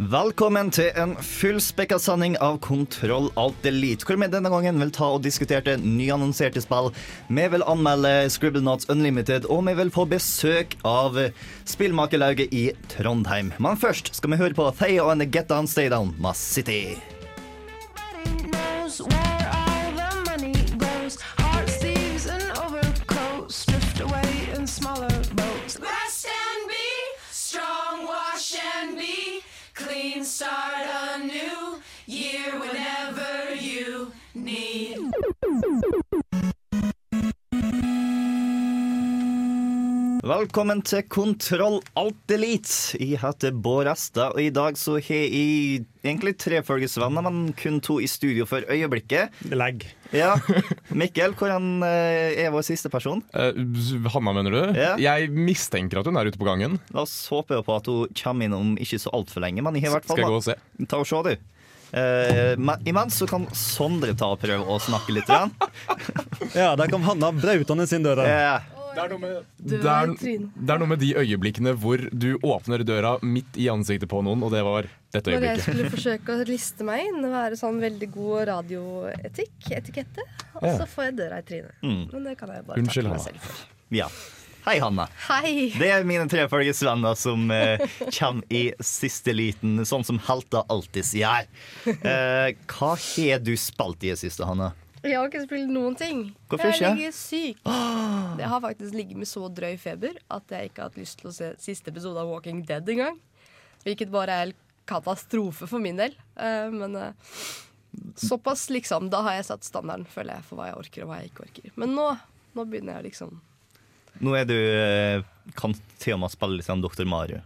Velkommen til en fullspekka sending av Kontroll Alt Elite, hvor vi denne gangen vil ta og diskutere nyannonserte spill. Vi vil anmelde Scribblenauts Unlimited, og vi vil få besøk av spillmakerlauget i Trondheim. Men først skal vi høre på Thea and the Get Down Stay Down med City. Velkommen til Kontroll Alt Elite. Jeg heter Bård Esta, og i dag så har jeg egentlig tre følgesvenner, men kun to i studio for øyeblikket. Legg. Ja, Mikkel, hvordan eh, er vår siste person? Eh, Hanna, mener du? Ja. Jeg mistenker at hun er ute på gangen. La oss håpe på at hun kommer inn om ikke så altfor lenge. Men jeg har i hvert fall Skal jeg gå og se? Ta og se, du. Uh, men imens så kan Sondre ta og prøve å snakke litt. Ja, der kom Hanna brautende sin døra. Eh, Det er, noe med, det, er, det er noe med de øyeblikkene hvor du åpner døra midt i ansiktet på noen, og det var dette øyeblikket. Når jeg skulle forsøke å liste meg inn og være sånn veldig god radioetikk, etikette, og Ja. så får jeg døra i trynet. Mm. Men det kan jeg bare Unnskyld, takke meg selv for. ja. Hei, Hanna. Hei! Det er mine tre følgesvenner som eh, kommer i siste liten, sånn som helter alltid gjør. Eh, hva har du spilt i det siste, Hanne? Jeg har ikke spilt noen ting. Hvorfor jeg ligger syk. Jeg har faktisk ligget med så drøy feber at jeg ikke har hatt lyst til å se siste episode av Walking Dead engang. Hvilket bare er katastrofe for min del. Eh, men eh, såpass, liksom. Da har jeg satt standarden, føler jeg, for hva jeg orker og hva jeg ikke orker. Men nå, nå begynner jeg liksom Nå er du eh, Kan til og med spille litt sånn Dr. Mario.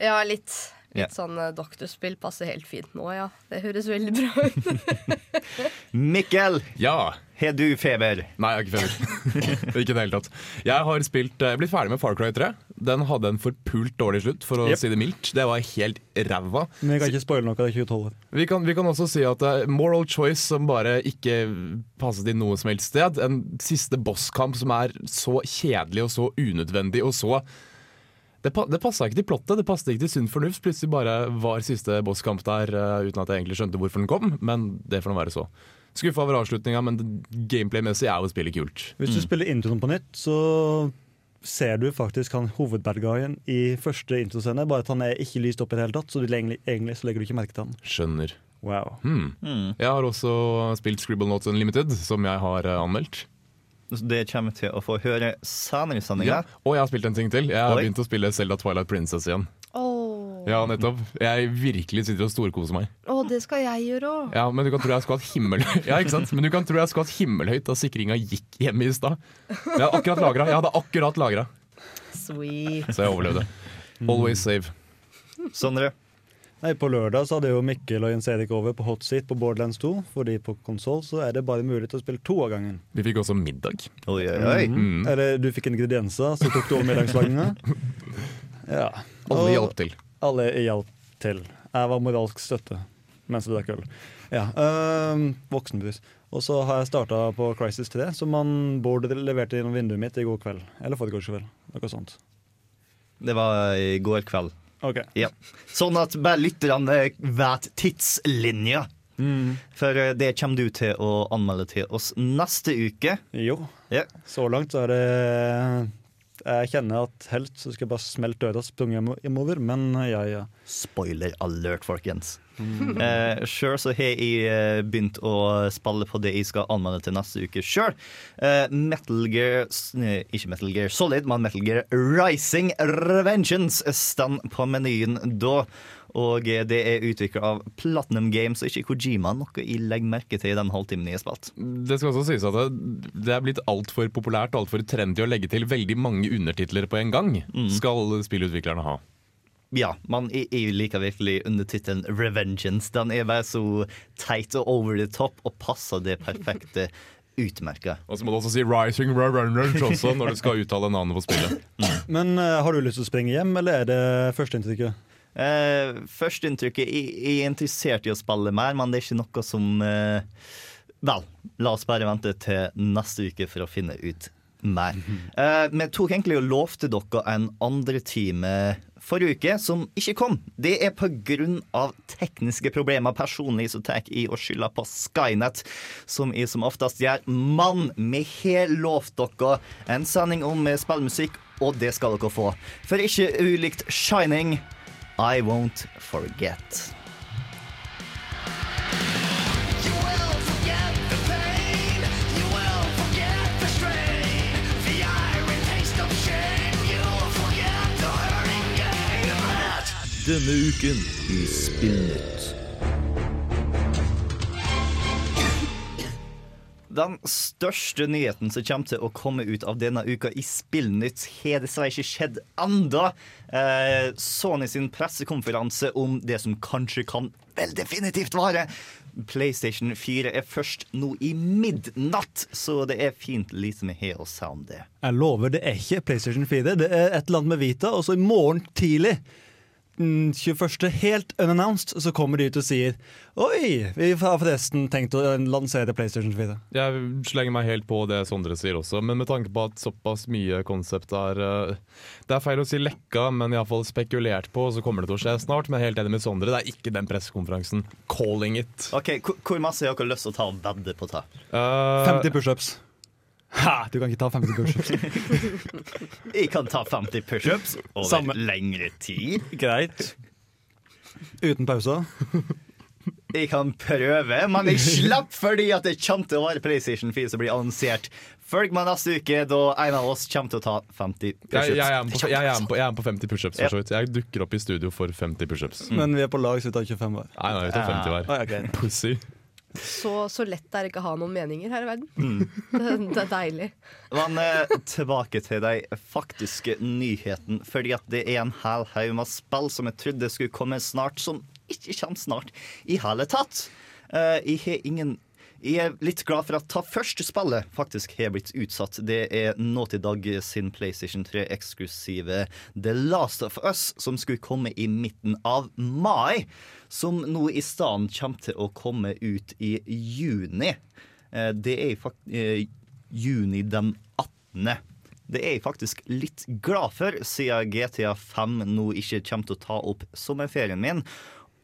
Ja, litt. Litt Ja. sånn eh, doktorspill passer helt fint nå, ja. Det høres veldig bra ut. Mikkel, Ja. har du feber? Nei, jeg har ikke feber. ikke i det hele tatt. Jeg har spilt, jeg er blitt ferdig med Far Cry 3. Den hadde en forpult dårlig slutt, for å Yep. si det mildt. Det var helt ræva. Men vi kan ikke spoile noe av 2012. Vi kan, vi kan også si at det er moral choice som bare ikke passet i noe som helst sted. En siste bosskamp som er så kjedelig og så unødvendig og så Det, pa, det passa ikke til plottet, det passet ikke til sunn fornuft. Plutselig bare var siste bosskamp der uh, uten at jeg egentlig skjønte hvorfor den kom, men det får nå være så. Skuffa over avslutninga, men gameplay-messig er jo spillet kult. Hvis du spiller introen på nytt, så ser du faktisk han hovedbadguyen i første introscene, bare at han er ikke lyst opp i det hele tatt, så du, egentlig, egentlig så legger du ikke merke til han. Skjønner. Wow. Hmm. Jeg har også spilt Scribble Notes Unlimited, som jeg har eh, anmeldt. Det kommer vi til å få høre senere i sendinga. Ja. Og jeg har spilt en ting til. Jeg har Oi. begynt å spille Zelda Twilight Princess igjen. Åh, Ja, nettopp. Jeg virkelig sitter og storkoser meg. Åh, det skal jeg gjøre òg. Ja, men du kan tro jeg skvatt himmel... Ja, ikke sant? Men du kan tro jeg skvatt himmelhøyt da sikringa gikk hjemme i stad. Jeg hadde akkurat lagra. Jeg hadde akkurat lagra, Sweet. så jeg overlevde. Always save. Sondre? Nei, På lørdag så hadde jo Mikkel og Jens Erik over på hot seat på Borderlands 2, fordi på konsoll så er det bare mulig til å spille to av gangen. Vi fikk også middag. Oi, oi, oi. Mm. Eller du fikk ingredienser, så tok du over middagslaginga. Ja. Alle Og- hjalp til. Alle hjalp til. Jeg var moralsk støtte mens jeg drakk øl. Ja, øh, voksenbrus. Og så har jeg starta på Crisis 3, som man Bård leverte gjennom vinduet mitt i går kveld. Eller forrige kveld. Noe sånt. Det var i går kveld. Ok. Ja. Sånn at bare lytterne vet tidslinja. For eh, det kommer du til å anmelde til oss neste uke. Jo, Ja. så langt så er det Jeg kjenner at helst så skal jeg bare smelte døra og sprunge hjem- hjemover, men ja, ja. Spoiler alert, folkens. Eh, Sjøl så har jeg eh, begynt å spille på det jeg skal anmelde til neste uke sjøl. Eh, Metal Gear Ikke Metal Gear Solid, men Metal Gear Rising Revengeance står på menyen da. Og det er utvikla av Platinum Games og ikke Kojima, noe jeg legger merke til i den halvtimen jeg har spilt. Det skal også sies at det, det er blitt altfor populært og altfor trendy å legge til veldig mange undertitler på en gang. Skal spillutviklerne ha. ja, man er jo liker virkelig undertittelen 'Revengeance'. Den er bare så teit og over the top og passer det perfekte utmerket. Og så må du også si 'Rising Runners' også når du skal uttale navnet på spillet. Men uh, har du lyst til å springe hjem, eller er det førsteinntrykket? Eh, Førsteinntrykket jeg, jeg er interessert i å spille mer, men det er ikke noe som uh, Vel, la oss bare vente til neste uke for å finne ut mer. Uh, Vi tok egentlig og lovte dere en andre time forrige uke, som ikke kom. Det er pga. tekniske problemer. Personlig så tar jeg i å skylde på Skynet, som jeg som oftest gjør. Men vi har lovt dere en sending om spillmusikk, og det skal dere få. For ikke ulikt Shining, I won't forget. Denne uken i Spillnytt. Den største nyheten som kommer til å komme ut av denne uka i Spillnytt, har dessverre ikke skjedd enda. Eh, Sony sin pressekonferanse om det som kanskje kan vel definitivt være PlayStation 4 er først nå i midnatt, så det er fint lite vi har å si om det. Jeg lover, det er ikke PlayStation 4. Det er et eller annet med Vita, og så i morgen tidlig 21. helt unannounced, så kommer de ut og sier Oi, vi har forresten tenkt å lansere PlayStation 4. Jeg slenger meg helt på det Sondre sier også, men med tanke på at såpass mye konsept er eh, Det er feil å si lekka, men iallfall spekulert på, så kommer det til å skje snart. Men helt enig med Sondre, det er ikke den pressekonferansen. Calling it. Ok, hvor- masse har dere lyst til å ta og vedde på det? Uh, 50 pushups. Ha, du kan ikke ta 50 pushups. Jeg kan ta 50 pushups over Samme. lengre tid. Greit. Uten pauser. Jeg kan prøve, men jeg slapp fordi at det kommer til å være PlayStation 4 som blir annonsert. Følg meg neste uke, da en av oss kommer til å ta 50 pushups. jeg, jeg, er med på, jeg, er med på, jeg er med på 50 pushups, for så vidt. Jeg dukker opp i studio for 50 pushups. Men vi er på lag, så vi tar 25 hver. Nei, nei, vi tar 50 hver. Ah, okay. Pussy. Så, så lett er det ikke å ha noen meninger her i verden. Mm. Det, det er deilig. Men eh, tilbake til de faktiske nyhetene. Fordi at det er en hel haug med spill som jeg trodde skulle komme snart, som ikke kommer snart i hele tatt. Eh, jeg har ingen jeg er litt glad for at ta første spillet faktisk har blitt utsatt. Det er Naughty Dog sin PlayStation 3-eksklusive The Last of Us, som skulle komme i midten av mai. Som nå i stedet kommer til å komme ut i juni. Eh, Det er i eh, juni den 18. Det er jeg faktisk litt glad for, siden GTA 5 nå ikke kommer til å ta opp sommerferien min.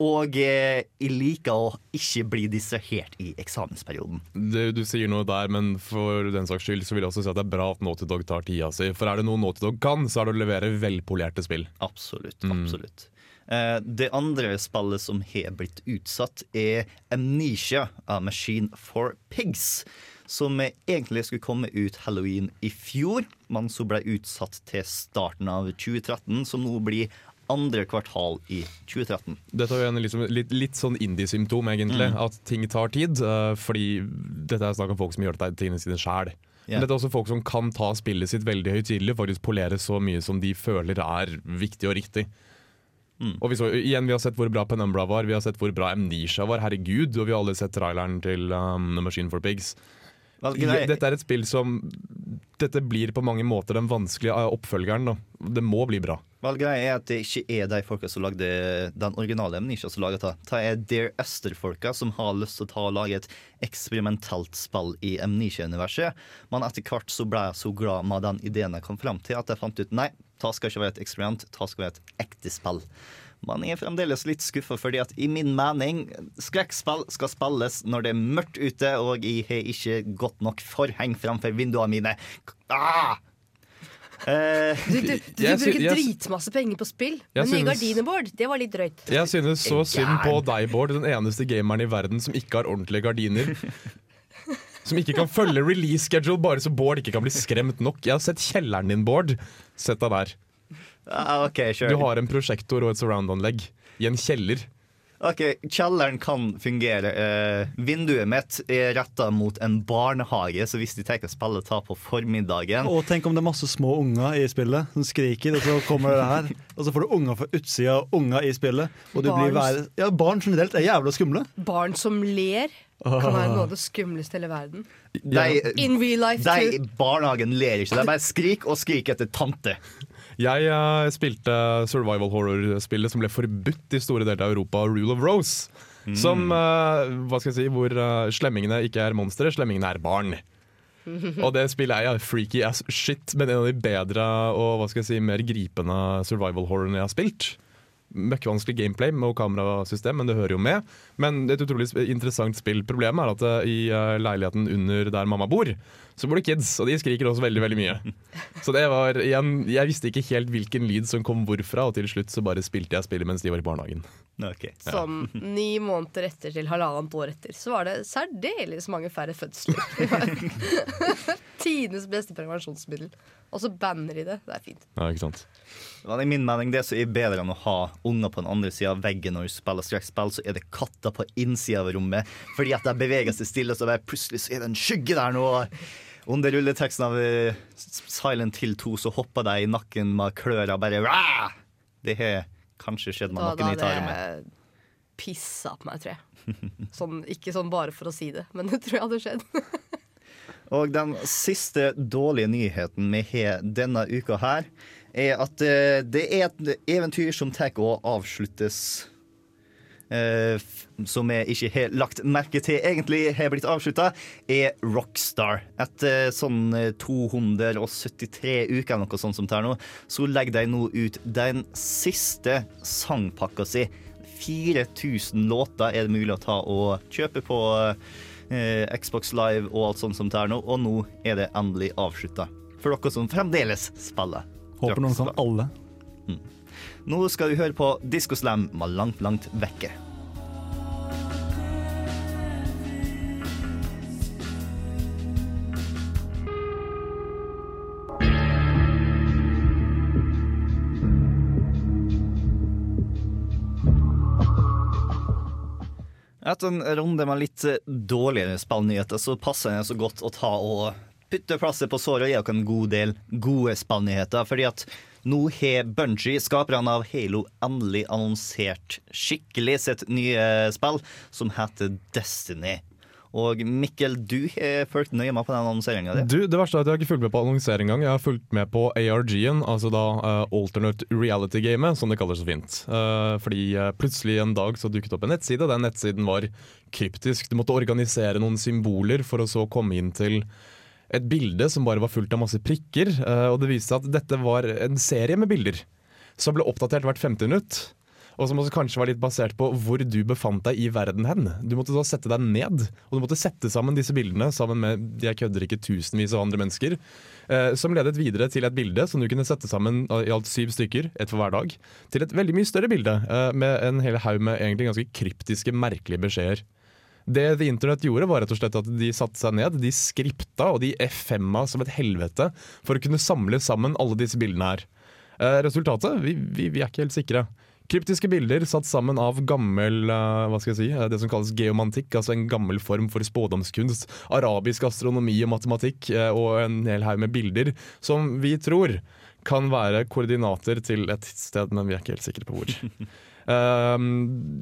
Og eh, jeg liker å ikke bli distrahert i eksamensperioden. Du, du sier noe der, men for den saks skyld så vil jeg også si at det er bra at Naughty Dog tar tida si. For er det noe Naughty Dog kan, så er det å levere velpolerte spill. Absolutt. absolutt. Eh, Det andre spillet som har blitt utsatt, er Amnesia av Machine for Pigs. Som egentlig skulle komme ut halloween i fjor, men så ble utsatt til starten av 2013, som nå blir andre kvartal i 2013. Dette er jo en liksom, litt, litt sånn indie-symptom, egentlig. Mm. At ting tar tid. eh, fordi dette er snakk om folk som gjør dette tingene sine sjæl. Yeah. Men dette er også folk som kan ta spillet sitt veldig høytidelig, faktisk polere så mye som de føler er viktig og riktig. Mm. Og vi, så, igjen, vi har sett hvor bra Penumbra var, vi har sett hvor bra Amnesia var. Herregud, og vi har alle sett traileren til um, The Machine for Pigs. Dette er et spill som Dette blir på mange måter den vanskelige eh, oppfølgeren. Da. Det må bli bra. Vel, greia er at det ikke er de folka som lagde den originale Amnesia som lager det. Det er Dear Esther-folka som har lyst til å ta og lage et eksperimentelt spill i Amnesia-universet. Men etter hvert så ble jeg så glad med den ideen jeg kom fram til, at jeg fant ut nei, det skal ikke være et eksperiment, det skal være et ekte spill. Men jeg er fremdeles litt skuffa, fordi at i min mening skrekkspill skal spilles når det er mørkt ute, og jeg har ikke godt nok forheng framfor vinduene mine. Ah! Eh, Du, du, du, Jeg bruker jeg dritmasse penger på spill, men nye gardiner, Bård, det var litt drøyt. Jeg synes så synd på deg, Bård, den eneste gameren i verden som ikke har ordentlige gardiner. Som ikke kan følge release schedule bare så Bård ikke kan bli skremt nok. Jeg har sett kjelleren din, Bård. Sett deg der. ah, OK, Du har en prosjektor og et surround-anlegg i en kjeller. Ok, Kjelleren kan fungere. Eh, vinduet mitt er retta mot en barnehage, så hvis de tenker å spille ta på formiddagen Og tenk om det er masse små unger i spillet som skriker, og så kommer det her. Og så får du unger fra utsida og unger i spillet. Og du blir. Ja, barn generelt er jævla skumle. Barn som ler, kan være noe av det skumleste i hele verden. de, In real life, de too. barnehagen ler ikke. De bare skrik og skrik etter tante. Jeg uh, spilte survival horror-spillet som ble forbudt i store deler av Europa, Rule of Rose. Som, uh, hva skal jeg si, hvor uh, slemmingene ikke er monstre, slemmingene er barn. Og det spillet er ja, freaky as shit, men en av de bedre og hva skal jeg si, mer gripende survival horrorene jeg har spilt. Møkkvanskelig gameplay med kamerasystem, men det hører jo med. Men et utrolig interessant spill. Problemet er at eh, i eh, leiligheten under der mamma bor, så bor det kids, og de skriker også veldig veldig mye. Så det var igjen, Jeg visste ikke helt hvilken lyd som kom hvorfra, og til slutt så bare spilte jeg spillet mens de var i barnehagen. Okay. Ja. Sånn ni måneder etter til halvannet år etter, så var det særdeles mange færre fødsler. Tidenes beste prevensjonsmiddel. Og så banner de det. Det er fint. Ja, ikke sant? I min mening det som er bedre enn å ha unger på den andre sida av veggen når du spiller skrekkspill, så er det katter på innsida av rommet. Fordi at de beveger seg stille, så plutselig så er det en skygge der nå. Under rulleteksten av eh, Silent Hill 2 så hopper de i nakken med klør og bare Rah! Det har kanskje skjedd med noen i tarmen. jeg pissa på meg, tror jeg. Sånn, ikke sånn bare for å si det, men det tror jeg hadde skjedd. Og den siste dårlige nyheten vi har denne uka her, er at eh, det er et eventyr som tar og avsluttes. Uh, som jeg ikke har lagt merke til egentlig har blitt avslutta, er Rockstar. Etter sånn eh, 273 uker noe sånt som er nå, så legger de nå ut den siste sangpakka si. 4000 låter er det mulig å ta og kjøpe på uh, Xbox Live og alt sånt som er nå, og nå er det endelig avslutta. For dere som fremdeles spiller. Håper noen kan alle. alle. Nå skal vi høre på Disco Slam med Langt, langt vekke. Etter en runde med litt dårligere spillnyheter, så passer det så godt å ta og putte plasset på såret og gi dere en god del gode spillnyheter. Fordi at nå har Bungie, skaperne av Halo, endelig annonsert skikkelig sitt nye spill, som heter Destiny. Og Mikkel, du har fulgt nøye med på den annonseringa di. Du, Det verste er at jeg har ikke fulgt med på annonsering engang. Jeg har fulgt med på ARG-en, altså da uh, Alternate Reality-gamet, som det kalles så fint. Uh, fordi uh, plutselig en dag så dukket opp en nettside. Den nettsiden var kryptisk. Du måtte organisere noen symboler for å så komme inn til et bilde som bare var fullt av masse prikker. eh, og det viste seg at dette var en serie med bilder som ble oppdatert hvert femte minutt. Og som også kanskje var litt basert på hvor du befant deg i verden hen. Du måtte da sette deg ned, og du måtte sette sammen disse bildene sammen med jeg kødder ikke tusenvis av andre mennesker. Eh, som ledet videre til et bilde som du kunne sette sammen i alt syv stykker, ett for hver dag, til et veldig mye større bilde eh, med en hel haug med egentlig ganske kryptiske, merkelige beskjeder. Det Internett gjorde, var rett og slett at de satte seg ned, de skripta og de F5-a som et helvete for å kunne samle sammen alle disse bildene her. Eh, resultatet? Vi, vi, vi er ikke helt sikre. Kryptiske bilder satt sammen av gammel eh, hva skal jeg si, eh, det som kalles geomantikk, altså en gammel form for spådomskunst, arabisk astronomi og matematikk, og en hel haug med bilder som vi tror kan være koordinater til et sted, men vi er ikke helt sikre på hvor. Um,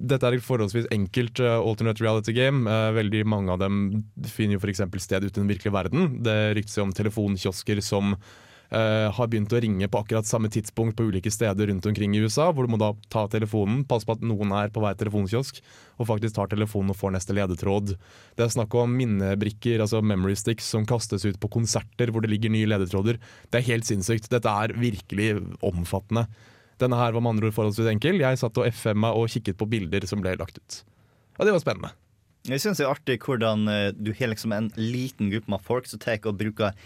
dette er et forholdsvis enkelt uh, alternate reality game. Uh, veldig mange av dem finner jo f.eks. sted ute i den virkelige verden. Det ryktes om telefonkiosker som uh, har begynt å ringe på akkurat samme tidspunkt på ulike steder rundt omkring i USA, hvor du må da ta telefonen, passe på at noen er på hver telefonkiosk, og faktisk tar telefonen og får neste ledetråd. Det er snakk om minnebrikker, altså memory sticks, som kastes ut på konserter hvor det ligger nye ledetråder. Det er helt sinnssykt. Dette er virkelig omfattende. Denne her var med andre ord forholdsvis enkel. Jeg satt og FM-a og kikket på bilder som ble lagt ut. Og det var spennende. Jeg syns det er artig hvordan eh, du har liksom en liten gruppe med folk som tar og bruker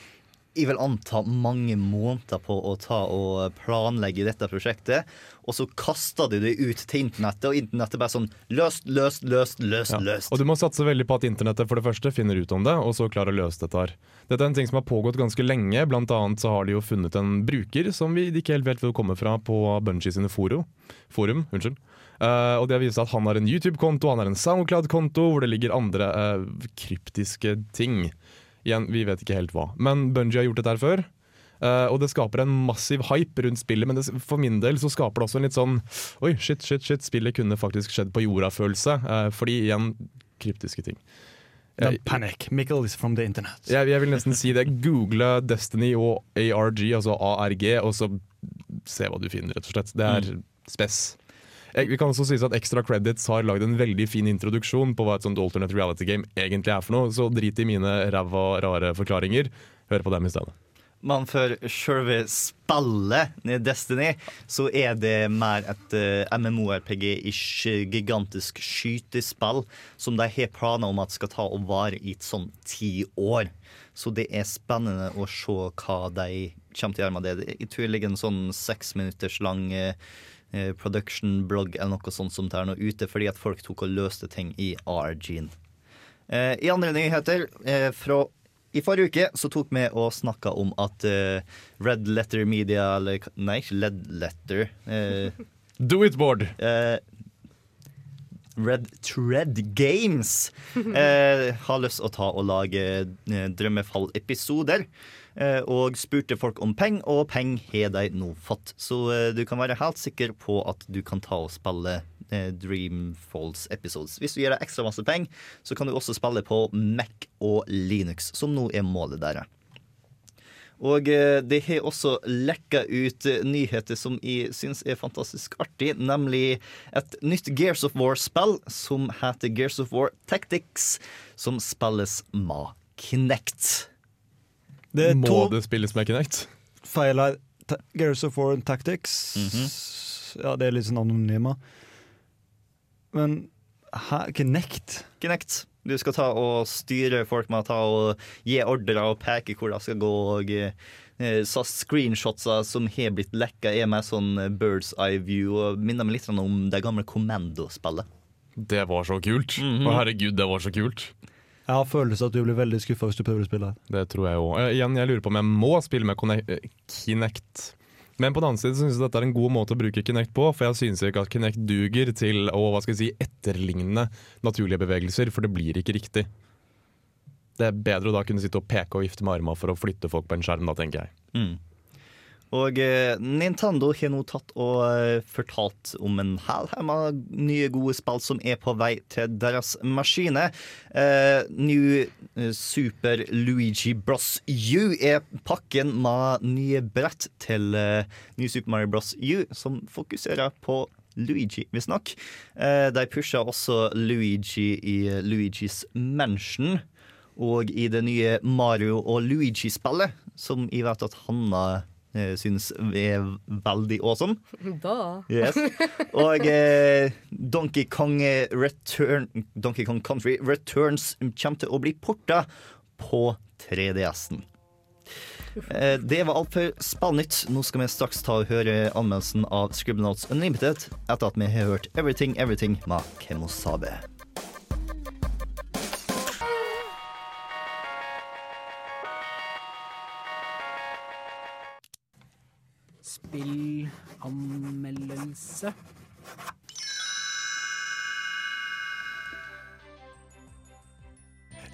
jeg vil anta mange måneder på å ta og planlegge dette prosjektet, og så kaster de det ut til internettet, og internettet er bare sånn løst, løst, løst, løst, Ja. løst. Og du må satse veldig på at internettet for det første finner ut om det, og så klarer å løse dette her. Dette er en ting som har pågått ganske lenge. Blant annet så har de jo funnet en bruker som vi ikke helt vet hvor kommer fra på Bungie sine foro. forum. unnskyld. Uh, og det har vist seg at han har en YouTube-konto, han har en Soundcloud-konto hvor det ligger andre uh, kryptiske ting. Igjen, vi vet ikke helt hva. Men Bungie har gjort dette her før. Uh, og det skaper en massiv hype rundt spillet, men det, for min del så skaper det også en litt sånn Oi, shit, shit, shit, spillet kunne faktisk skjedd på jorda-følelse. Uh, fordi igjen, kryptiske ting. Don't Jeg, panic. Mikkel is from the internet. jeg, jeg vil nesten si det. Google Destiny og ARG, altså ARG, og så se hva du finner, rett og slett. Det er spes. Jeg, vi kan også sies at Extra Credits har lagd en veldig fin introduksjon på hva et sånt alternate reality game egentlig er for noe, så drit i mine ræva, rare forklaringer. Hør på dem i stedet. Men for selve spillet i Destiny, så er det mer et eh, MMORPG-ish gigantisk skytespill som de har planer om at skal ta og vare i et sånn ti år. Så det er spennende å se hva de kommer til å gjøre med det. Jeg tror det ligger en sånn seks minutters lang eh, eh, production-blogg eller noe sånt som det er nå ute, fordi at folk tok og løste ting i ARG-en. Eh, I andre nyheter eh, fra i forrige uke så tok vi og snakka om at eh, Red Letter Media eller, Nei, ikke Led Letter. eh, Do it, Bård! eh, Red Thread Games eh, har lyst å ta og lage eh, Drømmefall-episoder. Eh, og spurte folk om penger, og penger har de nå fått. Så eh, du kan være helt sikker på at du kan ta og spille eh, Dreamfalls episodes. Hvis du gir deg ekstra masse penger, så kan du også spille på Mac og Linux, som nå er målet deres. Og det har også lekka ut nyheter som jeg syns er fantastisk artig, nemlig et nytt Gears of War-spill som heter Gears of War Tactics, som spilles med Kinect. Det er Må to det spilles med Kinect? feil her. Gears of War Tactics. Ja, det er litt sånn anonyme. Men hæ, Kinect? Kinect. Du skal ta og styre folk med å ta og gi ordre og peke hvor det skal gå. og eh, så Screenshotsa som har blitt lekka, er med sånn bird's eye view og minner meg litt om det gamle Kommando-spillet. Det var så kult. Å herregud, det var så kult. Jeg har følelse at du blir veldig skuffa hvis du prøver å spille her. Det tror jeg òg. Igjen, jeg lurer på om jeg må spille med eh, Kinect. Men på den annen side synes jeg dette er en god måte å bruke Kinect på, for jeg synes ikke at Kinect duger til å hva skal jeg si, etterligne naturlige bevegelser, for det blir ikke riktig. Det er bedre å da kunne sitte og peke og vifte med armene for å flytte folk på en skjerm, da, tenker jeg. Mm. Og eh, Nintendo har nå tatt og eh, fortalt om en hel haug med nye, gode spill som er på vei til deres maskiner. Eh, New Super Luigi Bros. U er pakken med nye brett til eh, New Super Mario Bros. U, som fokuserer på Luigi, visstnok. Eh, de pusher også Luigi i Luigis Mansion. Og i det nye Mario og Luigi-spillet, som jeg vet at Hanna eh, syns er veldig awesome. Da. Yes. Og eh, Donkey Kong eh, Return Donkey Kong Country Returns kommer til å bli porta på 3DS-en. Eh, det var alt for Spillnytt. Nå skal vi straks ta og høre anmeldelsen av Scribblenauts Unlimited etter at vi har hørt Everything Everything med Kemosabe. Spillanmeldelse.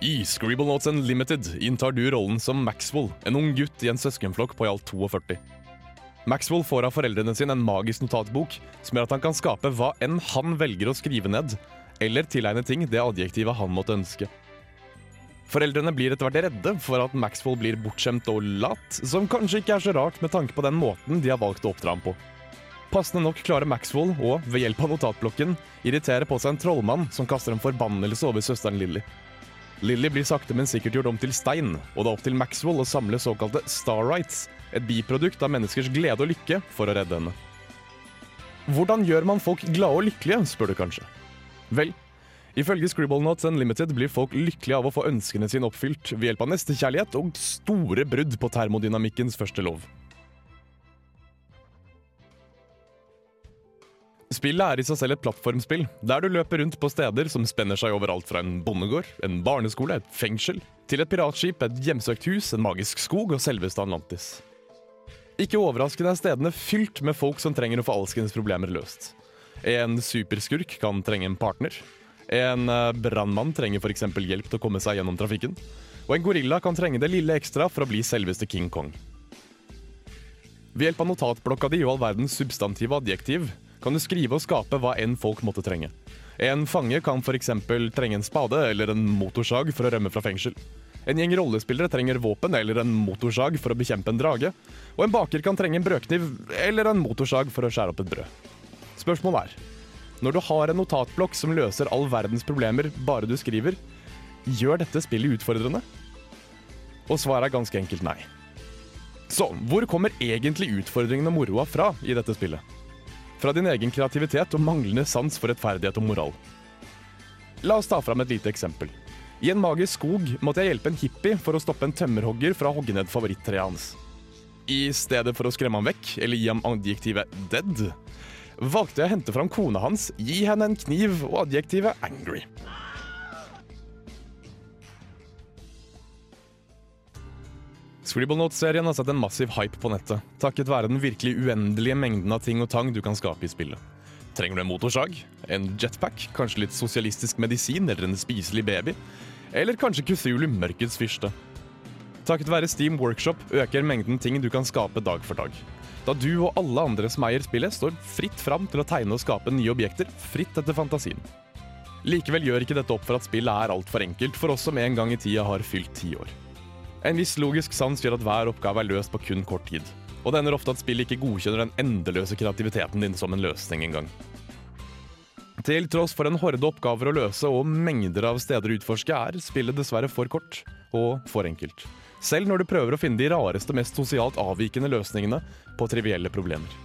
I Scribble Notes Unlimited inntar du rollen som Maxwell, en ung gutt i en søskenflokk på i alt 42. Maxwell får av foreldrene sine en magisk notatbok som gjør at han kan skape hva enn han velger å skrive ned, eller tilegne ting det adjektivet han måtte ønske. Foreldrene blir etter hvert redde for at Maxwell blir bortskjemt og lat, som kanskje ikke er så rart med tanke på den måten de har valgt å oppdra ham på. Passende nok klarer Maxwell å, ved hjelp av notatblokken, irritere på seg en trollmann som kaster en forbannelse over søsteren Lilly. Lilly blir sakte, men sikkert gjort om til stein, og det er opp til Maxwell å samle såkalte Starrights, et biprodukt av menneskers glede og lykke, for å redde henne. Hvordan gjør man folk glade og lykkelige, spør du kanskje. Vel, Ifølge Scribblenauts Unlimited blir folk lykkelige av å få ønskene sine oppfylt ved hjelp av nestekjærlighet og store brudd på termodynamikkens første lov. Spillet er i seg selv et plattformspill, der du løper rundt på steder som spenner seg over alt fra en bondegård, en barneskole, et fengsel, til et piratskip, et hjemsøkt hus, en magisk skog og selveste Atlantis. Ikke overraskende er stedene fylt med folk som trenger å få alskens problemer løst. En superskurk kan trenge en partner. En eh, brannmann trenger f.eks. hjelp til å komme seg gjennom trafikken. Og en gorilla kan trenge det lille ekstra for å bli selveste King Kong. Ved hjelp av notatblokka di og all verdens substantiv adjektiv kan du skrive og skape hva enn folk måtte trenge. En fange kan f.eks. trenge en spade eller en motorsag for å rømme fra fengsel. En gjeng rollespillere trenger våpen eller en motorsag for å bekjempe en drage. Og en baker kan trenge en brødkniv eller en motorsag for å skjære opp et brød. Spørsmålet er når du har en notatblokk som løser all verdens problemer bare du skriver, gjør dette spillet utfordrende? Og svaret er ganske enkelt nei. Så hvor kommer egentlig utfordringen og moroa fra i dette spillet? Fra din egen kreativitet og manglende sans for rettferdighet og moral. La oss ta fram et lite eksempel. I en magisk skog måtte jeg hjelpe en hippie for å stoppe en tømmerhogger fra å hogge ned favorittreet hans. I stedet for å skremme ham vekk, eller gi ham adjektivet 'dead', valgte jeg å hente fram kona hans, gi henne en kniv og adjektivet 'angry'. Scribblenauts-serien har sett en massiv hype på nettet, takket være den virkelig uendelige mengden av ting og tang du kan skape i spillet. Trenger du en motorsag? En jetpack? Kanskje litt sosialistisk medisin eller en spiselig baby? Eller kanskje Cthulhu Mørkets fyrste? Takket være Steam Workshop øker mengden ting du kan skape dag for dag. Da du og alle andre som eier spillet, står fritt fram til å tegne og skape nye objekter, fritt etter fantasien. Likevel gjør ikke dette opp for at spillet er altfor enkelt for oss som en gang i tida har fylt ti år. En viss logisk sans gjør at hver oppgave er løst på kun kort tid. Og det ender ofte at spillet ikke godkjenner den endeløse kreativiteten din som en løsning engang. Til tross for en horde oppgaver å løse og mengder av steder å utforske, er spillet dessverre for kort og for enkelt. Selv når du prøver å finne de rareste, mest sosialt avvikende løsningene på trivielle problemer.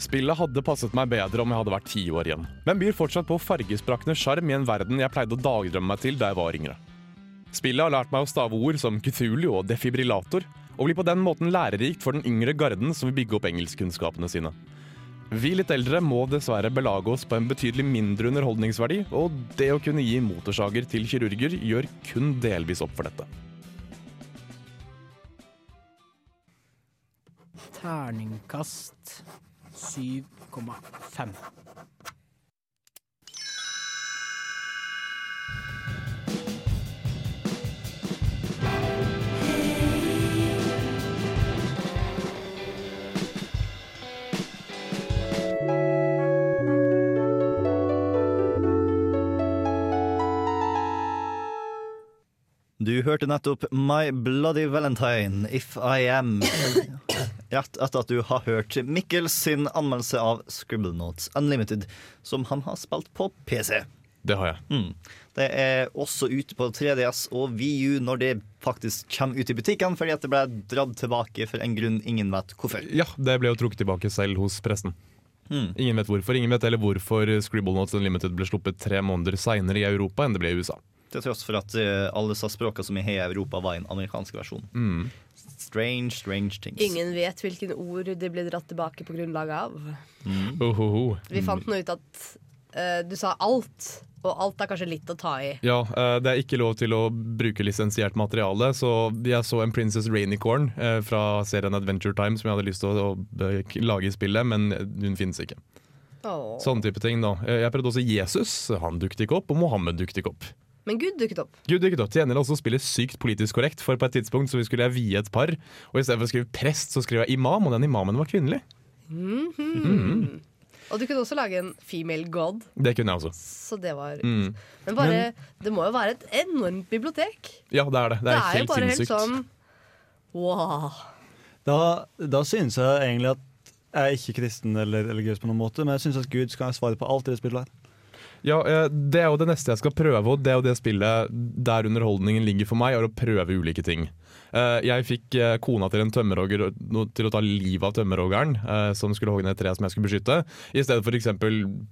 Spillet hadde passet meg bedre om jeg hadde vært ti år igjen, men byr fortsatt på fargesprakende sjarm i en verden jeg pleide å dagdrømme meg til da jeg var yngre. Spillet har lært meg å stave ord som Cthulhu og defibrillator, og blir på den måten lærerikt for den yngre garden som vil bygge opp engelskkunnskapene sine. Vi litt eldre må dessverre belage oss på en betydelig mindre underholdningsverdi, og det å kunne gi motorsager til kirurger gjør kun delvis opp for dette. Terningkast 7,5. Du hørte nettopp My Bloody Valentine, If I Am. Rett etter at du har hørt Mikkel sin anmeldelse av Scribblenauts Unlimited, som han har spilt på PC. Det har jeg. Mm. Det er også ute på 3DS og VU når det faktisk kommer ut i butikken, fordi at det ble dratt tilbake for en grunn ingen vet hvorfor. Ja, det ble jo trukket tilbake selv hos pressen. Mm. Ingen vet hvorfor. Ingen vet heller hvorfor Scribblenauts Unlimited ble sluppet tre måneder seinere i Europa enn det ble i USA. Til tross for at eh, alle disse språkene som er har i Europa, var en amerikansk versjon. Mm. Strange, strange things. Ingen vet hvilken ord de ble dratt tilbake på grunnlag av. Mm. Ohoho. Vi fant nå ut at uh, du sa alt, og alt er kanskje litt å ta i. Ja, eh, det er ikke lov til å bruke lisensiert materiale, så jeg så en Princess Rainicorn eh, fra serien Adventure Time som jeg hadde lyst til å, å lage i spillet, men hun finnes ikke. Oh. Sånne type ting da. Jeg prøvde også Jesus, han dukket ikke opp, og Mohammed dukket ikke opp. Men Gud dukket opp. Gud dukket opp. Til gjengjeld også spiller sykt politisk korrekt, for på et tidspunkt så skulle jeg vie et par, og i stedet for å skrive prest, så skrev jeg imam, og den imamen var kvinnelig. Mhm. Og du kunne også lage en female god, Det kunne jeg også. så det var Mm. Men bare, det må jo være et enormt bibliotek. Ja, det er det. Det er, jo helt bare sinnssykt. helt sånn Wow. Da, da synes jeg egentlig at jeg er ikke kristen eller religiøs på noen måte, men jeg synes at Gud skal ha svaret på alt i det spillet her. Ja, eh, Det er jo det neste jeg skal prøve, og det er jo det spillet der underholdningen ligger for meg, er å prøve ulike ting. Eh, Jeg fikk eh, kona til en tømmerhogger til å ta livet av tømmerhoggeren, som skulle hogge ned et tre som jeg skulle beskytte, i stedet for f.eks.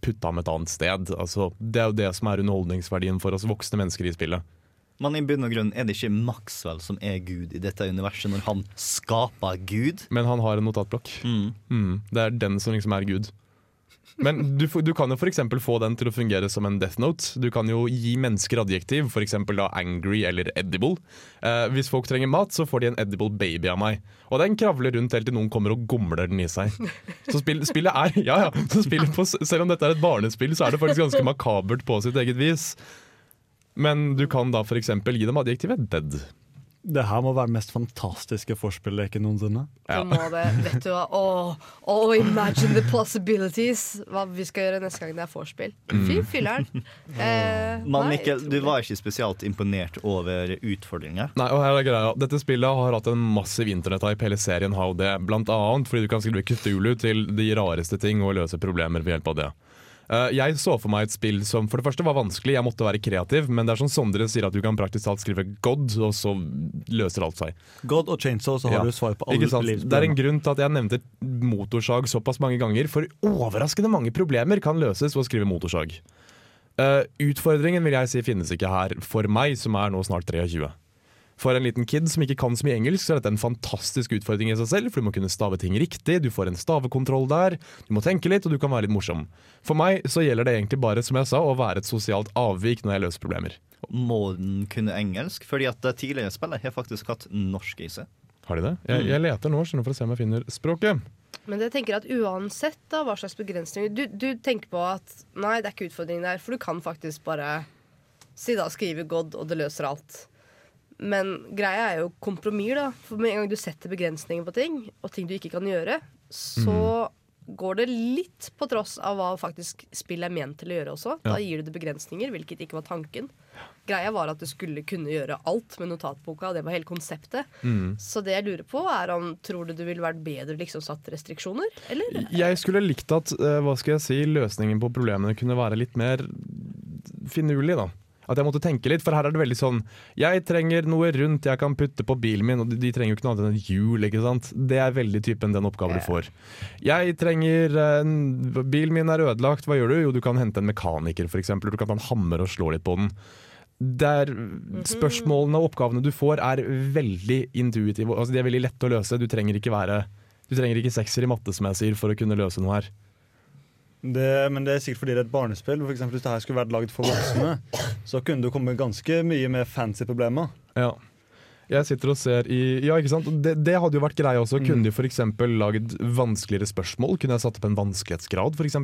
putte ham et annet sted. Altså, det er jo det som er underholdningsverdien for oss voksne mennesker i spillet. Men i bunn og grunn er det ikke Maxwell som er Gud i dette universet, når han skaper Gud. Men han har en notatblokk. Mm, det er den som liksom er Gud. Men du, du kan jo f.eks. få den til å fungere som en death note. Du kan jo gi mennesker adjektiv, f.eks. angry eller edible. Eh, hvis folk trenger mat, så får de en edible baby av meg. Og den kravler rundt helt til noen kommer og gomler den i seg. Så spill, spillet er ja, ja, så spillet på, Selv om dette er et barnespill, så er det faktisk ganske makabert på sitt eget vis. Men du kan da f.eks. gi dem adjektivet dead. Det her må være det mest fantastiske forspilleket noensinne. Det må det, vet du hva Åh, åh, imagine the possibilities! Hva vi skal gjøre neste gang det er vorspiel. Fy filler'n. Eh, du var ikke spesielt imponert over utfordringer. Nei, og her er greia. Dette spillet har hatt en massiv internett-hype. Hele serien har jo det. Blant annet fordi du kan skrive Kutulu til de rareste ting og løse problemer ved hjelp av det. Eh, jeg så for meg et spill som for det første var vanskelig, jeg måtte være kreativ, men det er som Sondre sier at du kan praktisk talt skrive God, og så løser alt seg. God og Chainsaw, så har Ja. du svar på alle livsproblemer. Det er en grunn til at jeg nevnte motorsag såpass mange ganger, for overraskende mange problemer kan løses ved å skrive motorsag. Eh, utfordringen vil jeg si finnes ikke her for meg, som er nå snart 23. For en liten kid som ikke kan så mye engelsk, så er dette en fantastisk utfordring i seg selv, for du må kunne stave ting riktig, du får en stavekontroll der, du må tenke litt, og du kan være litt morsom. For meg så gjelder det egentlig bare, som jeg sa, å være et sosialt avvik når jeg løser problemer. Må den kunne engelsk? Fordi at tidligere spillet har faktisk hatt norsk i seg. Har de det? Jeg, jeg leter nå for å se om jeg finner språket. Men jeg tenker at uansett da, hva slags begrensninger du, du tenker på at nei, det er ikke utfordring der, for du kan faktisk bare si da, skrive God, og det løser alt. Men greia er jo kompromiss, da. For med en gang du setter begrensninger på ting, og ting du ikke kan gjøre, så går det litt på tross av hva faktisk spill er ment til å gjøre også. Da Ja. gir du det begrensninger, hvilket ikke var tanken. Greia var at du skulle kunne gjøre alt med notatboka, og det var hele konseptet. Så det jeg lurer på, er om tror du du ville vært bedre liksom satt restriksjoner, eller? Jeg skulle likt at eh, hva skal jeg si, løsningen på problemene kunne være litt mer finurlig. da. At jeg måtte tenke litt, for her er det veldig sånn Jeg trenger noe rundt jeg kan putte på bilen min, og de, de trenger jo ikke noe annet enn et hjul. ikke sant? Det er veldig typen den oppgaven du får. Jeg trenger uh, Bilen min er ødelagt, hva gjør du? Jo, du kan hente en mekaniker, f.eks. Du kan ta en hammer og slå litt på den. Der spørsmålene og oppgavene du får, er veldig intuitive. Altså, de er veldig lette å løse. Du trenger ikke være Du trenger ikke sekser i matte, som jeg sier, for å kunne løse noe her. Det, men det er sikkert fordi det er et barnespill. For eksempel, hvis det her skulle vært lagd for voksne, så kunne det komme ganske mye med fancy problemer. Ja. Jeg sitter og ser i Ja, ikke sant? Det, det hadde jo vært greia også. Kunne de f.eks. lagd vanskeligere spørsmål? Kunne jeg satt opp en vanskelighetsgrad, f.eks.?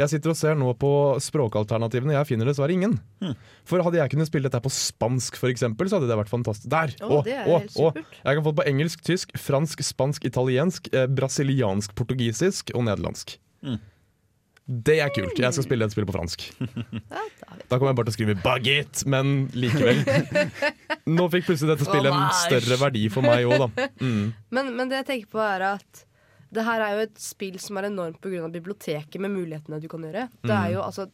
Jeg sitter og ser nå på språkalternativene. Jeg finner dessverre ingen. For hadde jeg kunnet spille dette på spansk, f.eks., så hadde det vært fantastisk. Der! Å, å, å. Jeg kan få det på engelsk, tysk, fransk, spansk, italiensk, eh, brasiliansk, portugisisk og nederlandsk. Det er kult. Jeg skal spille et spill på fransk. Da kommer jeg bare til å skrive 'baguette', men likevel. Nå fikk plutselig dette spillet en større verdi for meg òg, da. Mm. Men, men det jeg tenker på er at det her er jo et spill som er enormt pga. biblioteket med mulighetene du kan gjøre. Det er jo altså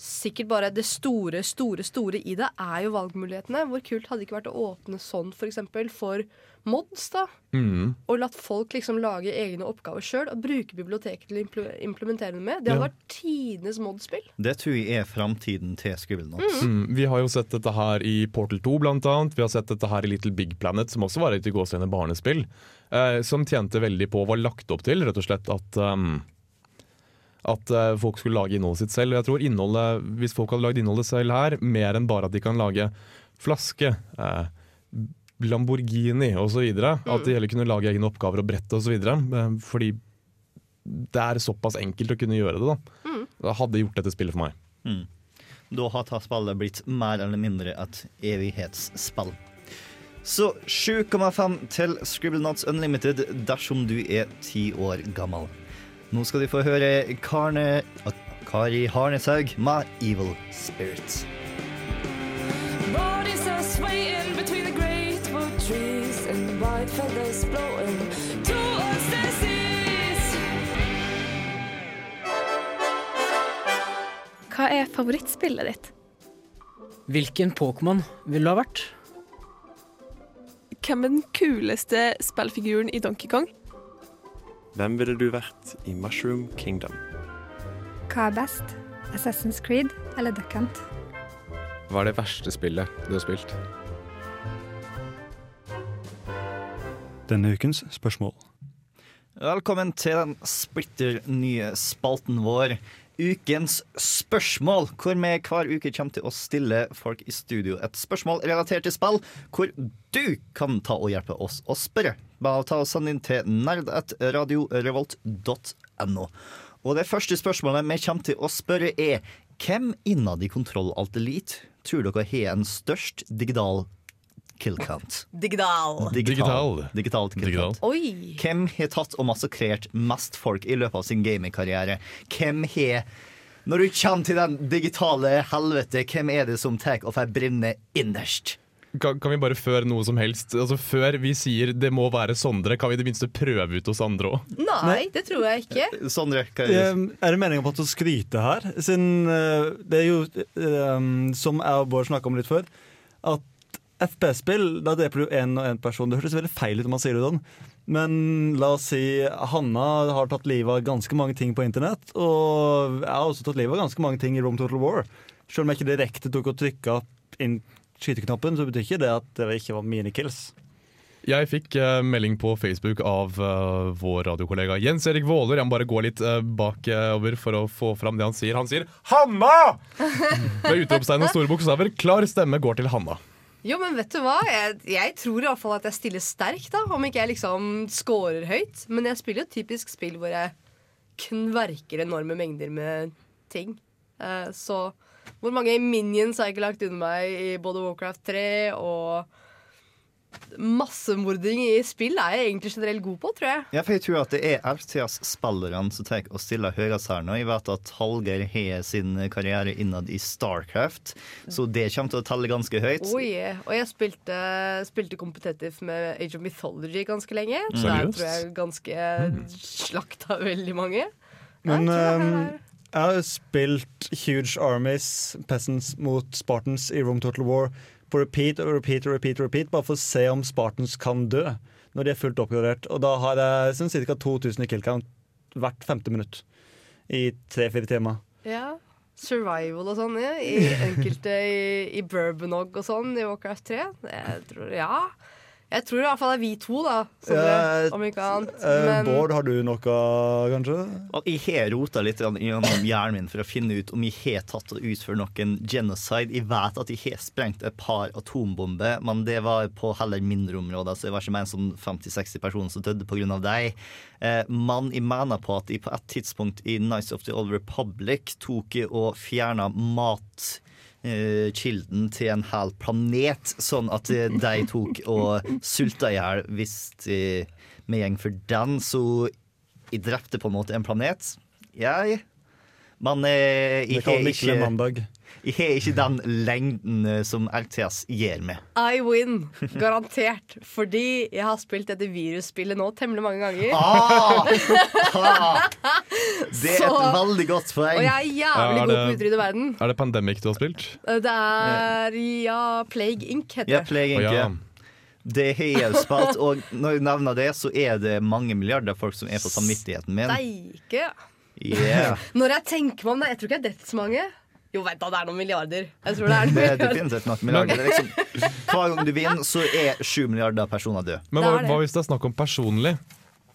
Sikkert bare det store, store, store i det er jo valgmulighetene. Hvor kult hadde det ikke vært å åpne sånn for eksempel for mods, da? Mm. Og latt folk liksom lage egne oppgaver sjøl og bruke biblioteket til å implementere det med. Det hadde Ja. vært tidenes modspill. Det tror jeg er framtiden til Scribblenauts. Mm. Vi har jo sett dette her i Portal 2, blant annet. Vi har sett dette her i Little Big Planet, som også var et i gåseøyne barnespill. Eh, som tjente veldig på, var lagt opp til, rett og slett, at um, at eh, folk skulle lage innholdet sitt selv. Og jeg tror innholdet, Hvis folk hadde lagd innholdet selv her, mer enn bare at de kan lage flaske, eh, Lamborghini osv., at de heller kunne lage egne oppgaver og brett osv. Eh, fordi det er såpass enkelt å kunne gjøre det. da. Det hadde gjort dette spillet for meg. Mm. Da har spillet blitt mer eller mindre et evighetsspill. Så 7,5 til Scribblenauts Unlimited dersom du er ti år gammel. Nå skal de få høre Karne, Kari Harneshaug med Evil Spirits'. Bodies are swaying between the great trees and white feathers blowing towards the seas. Hva er favorittspillet ditt? Hvilken Pokémon vil du ha vært? Hvem er den kuleste spillfiguren i Donkey Kong? Hvem ville du vært i Mushroom Kingdom? Hva er best? Assassin's Creed eller Duck Hunt? Hva er det verste spillet du har spilt? Denne ukens spørsmål. Velkommen til den splitter nye spalten vår. Ukens spørsmål, hvor vi hver uke kommer til å stille folk i studio et spørsmål relatert til spill, hvor du kan ta og hjelpe oss å spørre. Bare ta og send inn til nerd.radiorevolt.no. Og det første spørsmålet vi kommer til å spørre er hvem innad i Kontroll Alt Elite tror dere har en størst digital kill count? Digital. Digital. Digital kill count. Oi. Hvem har tatt og massakrert mest folk i løpet av sin gamingkarriere? Hvem har Når du kommer til den digitale helvete, hvem er det som tar og får brenne innerst? Kan, kan vi bare før noe som helst Altså Før vi sier det må være Sondre, kan vi i det minste prøve ut hos andre òg? Nei, det tror jeg ikke. Sondre, hva er det? Er det meningen på at du skryter her? Siden eh, det er jo, eh, som jeg og Bård snakka om litt før, at FPS-spill, da dreper du én og én person. Det hørtes veldig feil ut om man sier det sånn. Men la oss si Hanna har tatt livet av ganske mange ting på internett. Og jeg har også tatt livet av ganske mange ting i Rome Total War. Selv om jeg ikke direkte tok og trykka inn skyteknappen, så betyr ikke det at det ikke var mine kills. Jeg fikk uh, melding på Facebook av uh, vår radiokollega Jens Erik Våler. Jeg må bare gå litt uh, bakover for å få fram det han sier. Han sier 'Hanna!' Med utropstegn og store bokstaver. Klar stemme går til Hanna. Jo, men vet du hva? Jeg, jeg tror i hvert fall at jeg stiller sterkt, da. Om ikke jeg liksom scorer høyt. Men jeg spiller jo typisk spill hvor jeg kverker enorme mengder med ting. Eh, så hvor mange minions har jeg ikke lagt under meg i både Warcraft 3 og Massemording i spill er jeg egentlig generelt god på, tror jeg. Ja, for jeg tror at det er RTS-spillerne som tar og stiller høyest her nå. Jeg vet at Hallgeir har sin karriere innad i Starcraft, så det kommer til å telle ganske høyt. Oh, yeah. Og jeg spilte, spilte competitive med Age of Mythology ganske lenge. Så der tror jeg ganske slakta veldig mange. Men Jeg jeg har spilt Huge Armies, Peasants mot Spartans i Room Total War på repeat og repeat og repeat, repeat bare for å se om Spartans kan dø når de er fullt oppgradert. Og da har jeg sånn ca. 2000 i kill count hvert femte minutt i tre-fire timer. Ja. Survival og sånn, ja. I enkelte i, i Bourbonog og sånn i Warcraft 3. Jeg tror, ja. Jeg tror i hvert fall det er vi to, da. Som Ja, om ikke annet. Eh, Men Bård, har du noe, kanskje? Jeg har rota litt gjennom hjernen min for å finne ut om jeg har tatt og utført noen genocide. Jeg vet at jeg har sprengt et par atombomber, men det var på heller mindre områder, så det var ikke mer enn sånn 50-60 personer som døde pga. dem. Eh, men jeg mener på at jeg på et tidspunkt i Nice of the Old Republic tok og fjerna mat kilden til en hel planet, sånn at eh, de tok og sulta i hjel hvis eh, vi gjeng for den. Så jeg drepte på en måte en planet. Jeg. Men eh, jeg har ikke, jeg har ikke den lengden eh, som RTS gir meg. I win. Garantert. Fordi jeg har spilt dette virusspillet nå temmelig mange ganger. Ah! Ah! Det er et Så- veldig godt poeng. Og jeg er jævlig Ja, er god på å utrydde verden. Er det Pandemic du har spilt? Det er ja, Plague Inc. heter det. Ja. Plague Inc. Oh, ja. Det har jeg spilt, og når jeg nevner det, så er det mange milliarder folk som er på samvittigheten min. Steike. Yeah. Når jeg tenker meg om det, jeg tror ikke jeg er så mange. Jo, vent da, det er noen milliarder. Jeg tror det er noen Det er milliarder. definitivt nok milliarder. Det er liksom, hver gang du vinner, så er sju milliarder personer døde. Men hva, hva hvis det er snakk om personlig?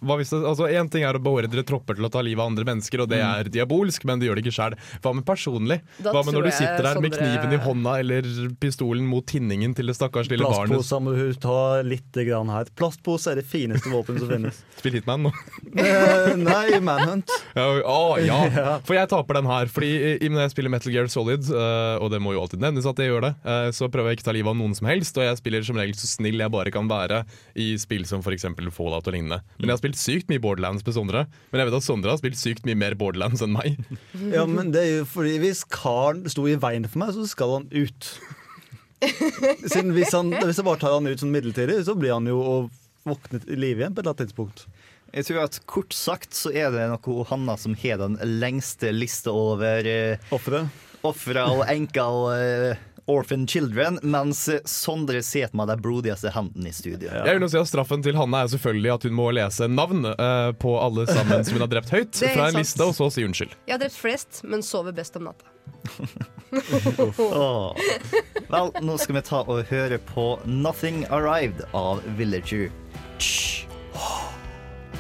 Hva hvis det, altså Én ting er å beordre tropper til å ta livet av andre mennesker, og det Mm. er diabolsk, men det gjør det ikke sjøl. Hva med personlig? Da Hva med når du sitter der med kniven i hånda eller pistolen mot tinningen til det stakkars lille barnet? Plastposer må du ta litt grann her. Plastpose er det fineste våpenet som finnes. Spill Hitman nå. Eh, nei, Manhunt. Ja, å, ja. For jeg taper den her. Fordi i- Når jeg spiller Metal Gear Solid, eh, og det må jo alltid nevnes at jeg gjør det, eh, så prøver jeg ikke å ta livet av noen som helst, og jeg spiller som regel så snill jeg bare kan være i spill som f.eks. Fallout og lignende. Men jeg har spilt sykt mye Borderlands med Sondre, men jeg vet at Sondre har spilt sykt mye mer Borderlands enn meg. Ja, men det er jo fordi Hvis karen sto i veien for meg, så skal han ut. Siden hvis, han, hvis jeg bare tar han ut sånn midlertidig, så blir han jo og våknet i live igjen på et eller annet tidspunkt. Jeg tror at Kort sagt så er det noe Hanna som har den lengste lista over eh, ofre og enker og eh, orphan children, mens Sondre sitter med de blodigste hendene i studio. Jeg vil jo si at Straffen til Hanne er selvfølgelig at hun må lese navn uh, på alle sammen som hun har drept høyt, er fra en sant. liste, og så si unnskyld. Jeg har drept flest, men sover best om natta. oh. Vel, nå skal vi ta og høre på 'Nothing Arrived' av Villager. Hysj.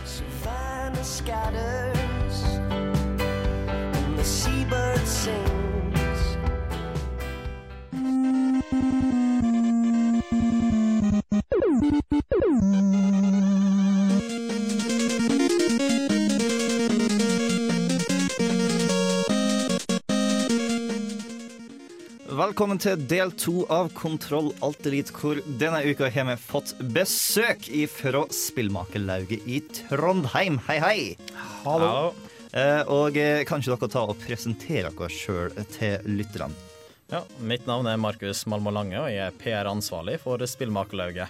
Savannah Velkommen til del to av Kontroll Alt Elite, hvor denne uka har vi fått besøk fra Spillmakerlauget i Trondheim. Hei, hei! Hallo. Eh, og eh, kan ikke dere ta og presentere dere sjøl til lytterne? Ja, mitt navn er Markus Malmo Lange, og jeg er PR-ansvarlig for Spillmakerlauget.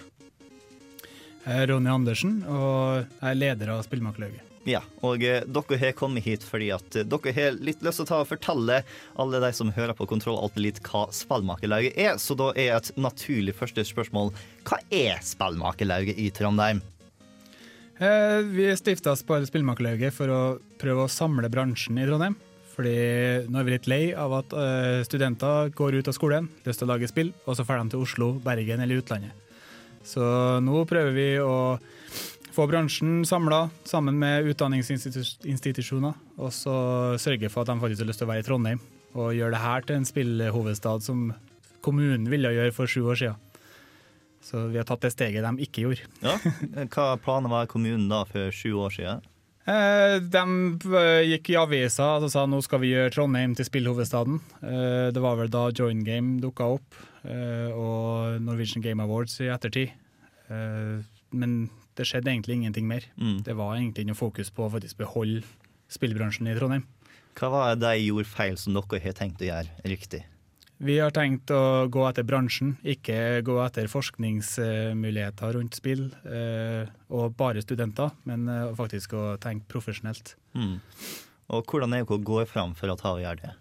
Jeg er Ronny Andersen, og jeg er leder av Spillmakerlauget. Ja, og eh, dere har kommet hit fordi at eh, dere har litt lyst til å ta og fortelle alle de som hører på Kontroll Alt Elite hva Spillmakerlauget er. Så da er et naturlig første spørsmål hva er Spillmakerlauget i Trondheim? Eh, Vi stifta Spillmakerlauget for å prøve å samle bransjen i Trondheim. Fordi nå er vi litt lei av at uh, studenter går ut av skolen, lyst til å lage spill, og så drar de til Oslo, Bergen eller utlandet. Så nå prøver vi å få bransjen samla sammen med utdanningsinstitusjoner, og så sørge for at de faktisk har lyst til å være i Trondheim, og gjøre det her til en spillhovedstad som kommunen ville gjøre for sju år siden. Så vi har tatt det steget de ikke gjorde. Ja, Hva planen var kommunen da for sju år siden? Eh, de eh, gikk i avisa og sa nå skal vi gjøre Trondheim til spillhovedstaden. Eh, det var vel da Join Game dukka opp, og Norwegian Game Awards i ettertid. Men det skjedde egentlig ingenting mer. Mm. Det var egentlig noe fokus på å faktisk beholde spillbransjen i Trondheim. Hva var det de gjorde feil som dere har tenkt å gjøre riktig? Vi har tenkt å gå etter bransjen, ikke gå etter forskningsmuligheter rundt spill eh, og bare studenter, men eh, faktisk å tenke profesjonelt. Mm. Og hvordan er dere går fram for å ta og gjøre det?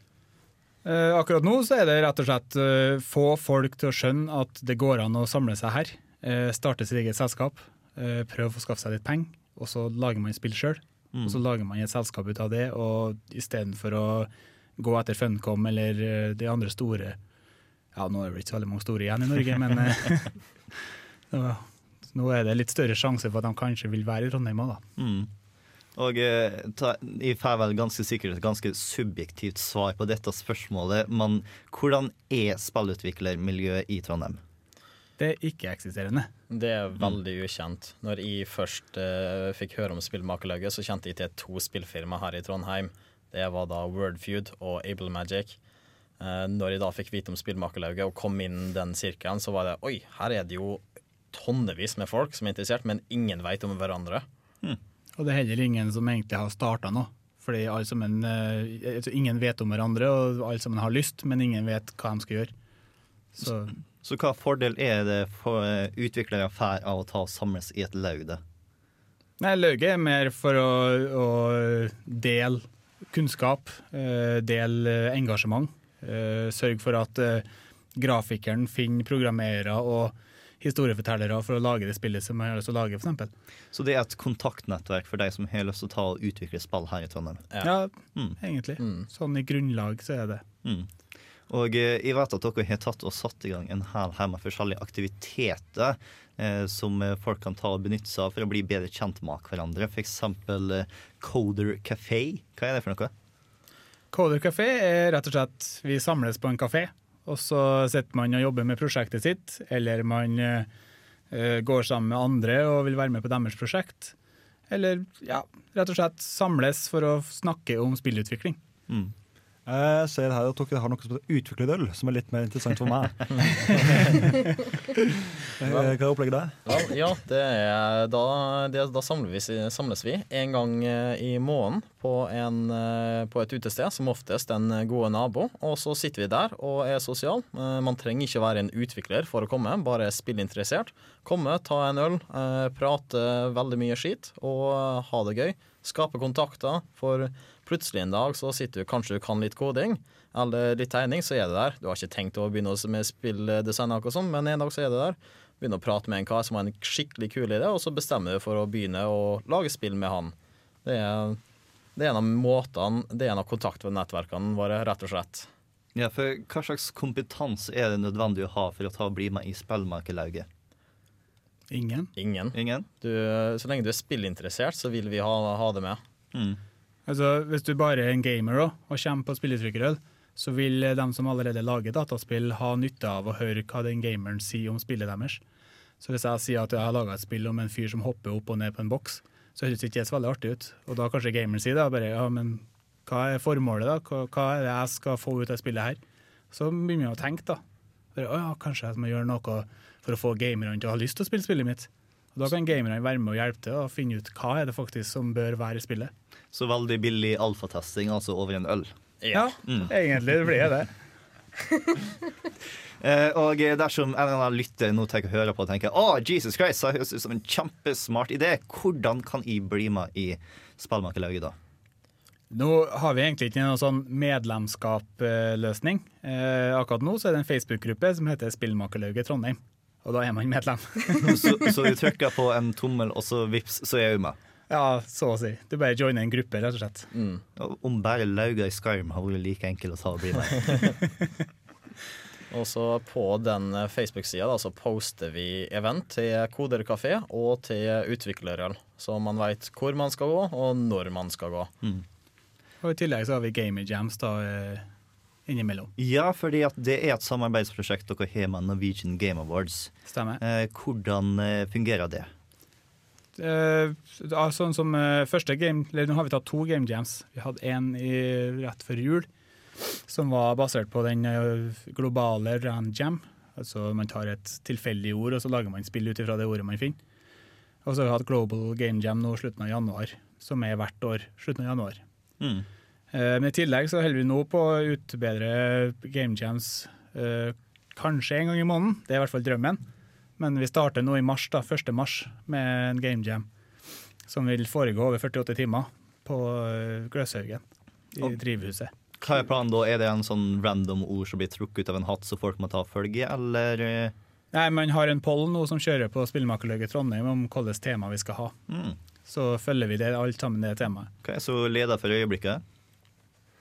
Eh, akkurat nå så er det rett og slett få folk til å skjønne at det går an å samle seg her. Starte sitt eget selskap, prøve å skaffe seg litt penger, og så lager man spill sjøl. Mm. Og så lager man et selskap ut av det, og istedenfor å gå etter Funcom eller eh, de andre store Ja, nå er det ikke så veldig mange store igjen i Norge, men eh, nå- nå er det litt større sjanse for at de kanskje vil være i Trondheim òg, da. Mm. Og eh, ta, jeg får vel ganske sikkert et ganske subjektivt svar på dette spørsmålet, men hvordan er spillutviklermiljøet i Trondheim? Det er ikke-eksisterende. Det er veldig ukjent. Når jeg først uh, fikk høre om Spillmakerlaget, så kjente jeg til to spillfirma her i Trondheim. Det var da Wordfeud og Able Magic. Eh, når jeg da fikk vite om Spillmakerlauget og kom inn den sirkelen, så var det oi, her er det jo tonnevis med folk som er interessert, men ingen veit om hverandre. Og det er heller ingen som egentlig har starta nå. Fordi alle sammen, eh, altså ingen vet om hverandre, og alle sammen har lyst, men ingen vet hva de skal gjøre. Så Så hva fordel er det for eh, utviklere får av å ta og samles i et laug? da? Nei, lauget er mer for å, å dele kunnskap, del eh, engasjement. Sørg for at eh, grafikeren finner programmerere og historiefortellere for å lage det spillet som man har lyst til å lage, f.eks. Så det er et kontaktnettverk for de som har lyst til å ta og utvikle spill her i Trondheim? Ja, egentlig. Sånn i grunnlag så er det. Mm. Og eh, jeg vet at dere har tatt og satt i gang en hel haug med forskjellige aktiviteter eh, som eh, folk kan ta og benytte seg av for å bli bedre kjent med hverandre. F.eks. Eh, Coder Café. Hva er det for noe? Coder Café er rett og slett vi samles på en kafé, og så sitter man og jobber med prosjektet sitt, eller man eh, eh, går sammen med andre og vil være med på deres prosjekt. Eller ja, rett og slett samles for å snakke om spillutvikling. Jeg ser her at dere har noe som heter utviklerøl, som er litt mer interessant for meg. Eh, Hva er opplegget der? Vel, ja, det er, da, det, da samles, vi, samles vi en gang eh, i måneden på, en, eh, på et utested, som oftest en gode nabo. Og så sitter vi der og er sosiale. Eh, Man trenger ikke være en utvikler for å komme, bare spillinteressert. Komme, ta en øl, eh, prate veldig mye skit og ha det gøy. Skape kontakter. For Plutselig en dag så sitter du kanskje du kan litt koding eller litt tegning, så er det der. Du har ikke tenkt å begynne med spilldesign, og sånt, men en dag så er det der. Begynner å prate med en kar som har en skikkelig kul idé, og så bestemmer du for å begynne å lage spill med han. Det er, det er en av måtene, det er en av kontaktnettverkene våre, rett og slett. Ja, for Hva slags kompetanse er det nødvendig å ha for å ta og bli med i spillmarkedlauget? Ingen. Ingen. Du, så lenge du er spillinteressert, så vil vi ha, ha det med. Altså, hvis du bare er en gamer da, og kommer på spilletrykkerød, så vil de som allerede lager dataspill, ha nytte av å høre hva den gameren sier om spillet deres. Så hvis jeg sier at jeg har laga et spill om en fyr som hopper opp og ned på en boks, så høres ikke det så veldig artig ut. Og da kanskje gameren sier det, bare ja, men hva er formålet, da? Hva er det jeg skal få ut av spillet her? Så begynner jeg å tenke, da. Bare, å ja, kanskje jeg må gjøre noe for å få gamerne til å ha lyst til å spille spillet mitt. Og Da kan gamerne være med og hjelpe til å finne ut hva er det faktisk som bør være i spillet. Så veldig billig alfatesting, altså over en øl. Ja, Mm. egentlig blir det det. Eh, og dersom en eller annen lytter nå tenker å høre på og tenker Å, Jesus Christ, det høres ut som en kjempesmart idé, hvordan kan jeg bli med i spillmarkedlauget da? Nå har vi egentlig ikke noen sånn medlemskap-løsning. Eh, akkurat nå så er det en Facebook-gruppe som heter Spillmakerlauget Trondheim. Og da er man medlem. så, så du trykker på en tommel, og så vips, så er jeg med? Ja, så å si. Du bare joiner en gruppe, rett og slett. Mm. Om bare lauga i Skyrim har vært like enkel å ta og bli med. Og så på den eh, Facebook-sida så poster vi event til Koderkafé og til utviklerøl, så man veit hvor man skal gå, og når man skal gå. Og I tillegg så har vi Gamer Jams da, eh, innimellom. Ja, fordi det er et samarbeidsprosjekt dere har med Norwegian Game Awards. Stemmer. Eh, hvordan fungerer det? Eh, sånn som eh, første game, eller Nå har vi tatt to Game Jams. Vi hadde én rett før jul, som var basert på den eh, globale ran Jam. Altså Man tar et tilfeldig ord, og så lager man spill ut ifra det ordet man finner. Og så har vi hatt Global Game Jam nå slutten av januar, som er hvert år slutten av januar. Mm. Men i tillegg så holder vi nå på å utbedre Game Jams kanskje en gang i måneden. Det er i hvert fall drømmen. Men vi starter nå i mars, da, 1. mars med en Game Jam som vil foregå over 48 timer på eh, Gløshaugen i Og- drivhuset. Hva er planen da? Er det en sånn random ord som blir trukket ut av en hatt, så folk må ta følge, eller? eh, Nei, Man har en poll nå som kjører på Spillmakerlauget Trondheim om hvilket tema vi skal ha. Mm. Så følger vi det alt sammen det temaet. Hva er så leder for øyeblikket?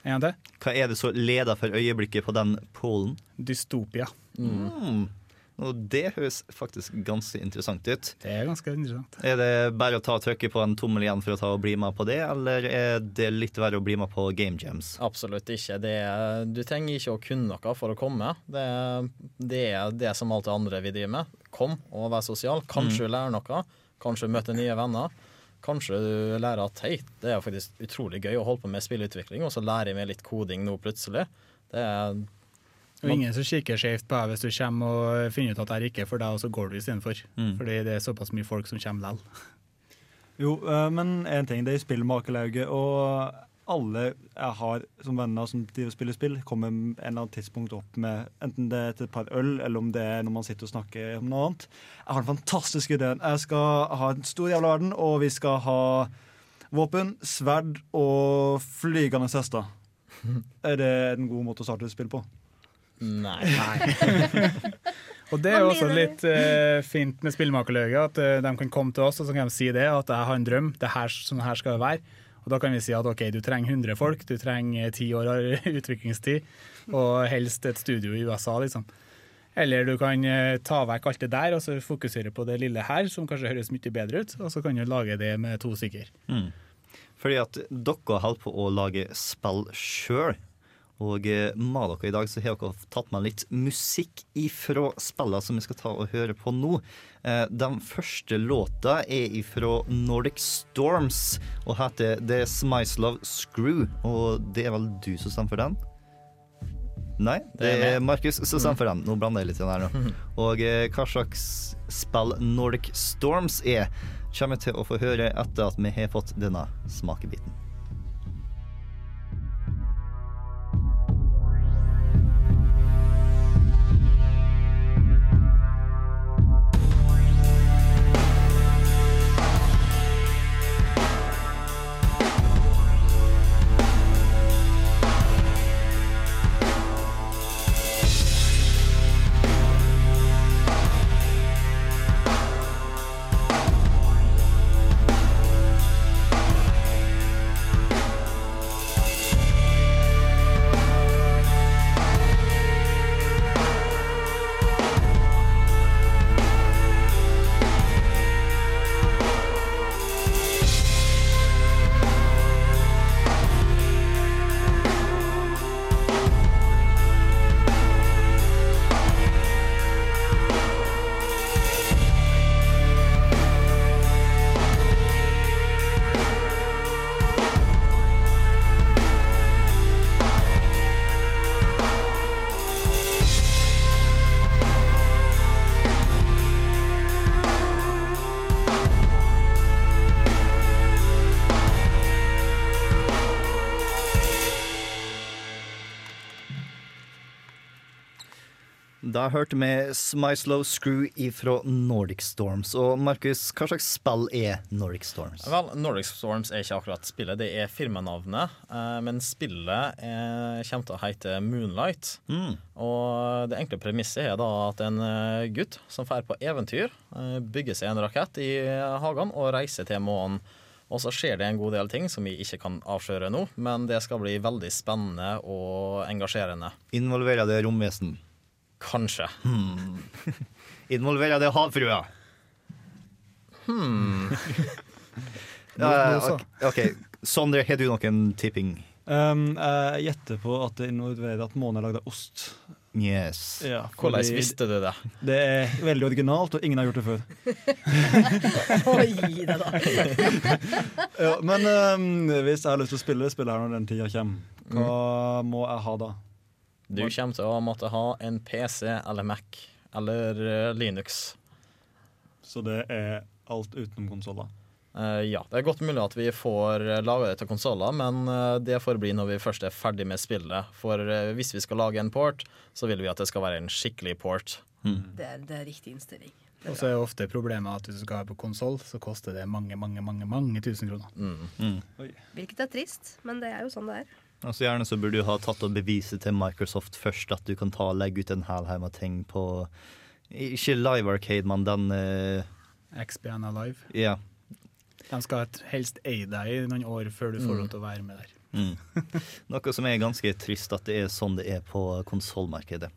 En gang til. Hva er det så leder for øyeblikket på den pollen? Dystopia. Mm. Og det høres faktisk ganske interessant ut. Det er ganske interessant. Er det bare å ta og trykke på en tommel igjen for å ta og bli med på det, eller er det litt verre å bli med på Game Jams? Absolutt ikke. Det er, du trenger ikke å kunne noe for å komme. Det, er- det er det som alt det andre vi driver med. Kom og vær sosial. Kanskje du lærer noe. Kanskje du møter nye venner. Kanskje du lærer at hei, det er faktisk utrolig gøy å holde på med spillutvikling, og så lærer jeg meg litt koding nå plutselig. Det er Og ingen som kikker skjevt på deg hvis du kommer og finner ut at det er ikke er for deg, og så går du istedenfor. Mm. Fordi det er såpass mye folk som kommer likevel. Jo, eh, men en ting, det er spillmakerlauget, og alle jeg har som venner som spiller spill, kommer en eller annen tidspunkt opp med enten det er et par øl, eller om det er når man sitter og snakker om noe annet. Jeg har den fantastiske ideen. Jeg skal ha en stor jævla verden, og vi skal ha våpen, sverd og flygende hester. Er det en god måte å starte et spill på? Nei. Nei. Og det er jo også litt uh, fint med spillmakerløyet, at uh, de kan komme til oss og så kan de si det, at jeg har en drøm, det her, sånn her skal det være. Og da kan vi si at ok, du trenger 100 folk, du trenger ti år av utviklingstid, og helst et studio i USA, liksom. Eller du kan eh, ta vekk alt det der og så fokusere på det lille her, som kanskje høres mye bedre ut, og så kan du lage det med to stykker. Mm. Fordi at dere holder på å lage spill sjøl. Og eh, med dere i dag så har dere tatt med litt musikk ifra spillene som vi skal ta og høre på nå. Eh, Den første låta er ifra Nordic Storms og heter The Smice Love Screw. Og det er vel du som stemmer for den? Nei, det er. Markus som stemmer for den. Nå blander jeg litt igjen her nå. Og eh, hva slags spill Nordic Storms er, kommer vi til å få høre etter at vi har fått denne smakebiten. Da med My Slow Screw fra Nordic Storms. Og Markus, hva slags spill er Nordic Storms? Vel, Nordic Storms er ikke akkurat spillet, det er firmanavnet. eh, Men spillet er, kommer til å hete Moonlight. Mm. Og det enkle premisset er da at en eh, gutt som drar på eventyr, eh, bygger seg en rakett i hagen og reiser til månen. Og så skjer det en god del ting som vi ikke kan avsløre nå, men det skal bli veldig spennende og engasjerende. Involverer det romvesen? Kanskje. Hmm. Involverer det havfrua? Hmm. Ja, Nå- nå ok. Sondre, har du noen tipping? Um, jeg gjetter på at det involverer at månen er lagd av ost. Yes. Ja, Hvordan visste du det? Det er veldig originalt, og ingen har gjort det før. Oi, deg da. ja, men um, hvis jeg har lyst til å spille spillet her når den tida kommer, hva Mm. må jeg ha da? Du kommer til å måtte ha en PC eller Mac eller eh, Linux. Så det er alt utenom konsoller? Uh, ja, det er godt mulig at vi får laga det til konsoller, men eh, det får bli når vi først er ferdig med spillet. For eh, hvis vi skal lage en port, så vil vi at det skal være en skikkelig port. Det er, det er riktig innstilling. Og så er ofte problemet at hvis du skal ha på konsoll, så koster det mange, mange, mange mange tusen kroner. Mm. Hvilket er trist, men det er jo sånn det er. Altså Gjerne så burde du ha tatt og beviset til Microsoft først at du kan ta og legge ut en hel haug med ting på Ikke Live Arcade, men den uh, XBN Alive. Ja. De skal helst eie deg i noen år før du får Mm. lov til å være med der. Mm. Noe som er ganske trist at det er sånn det er på konsollmarkedet.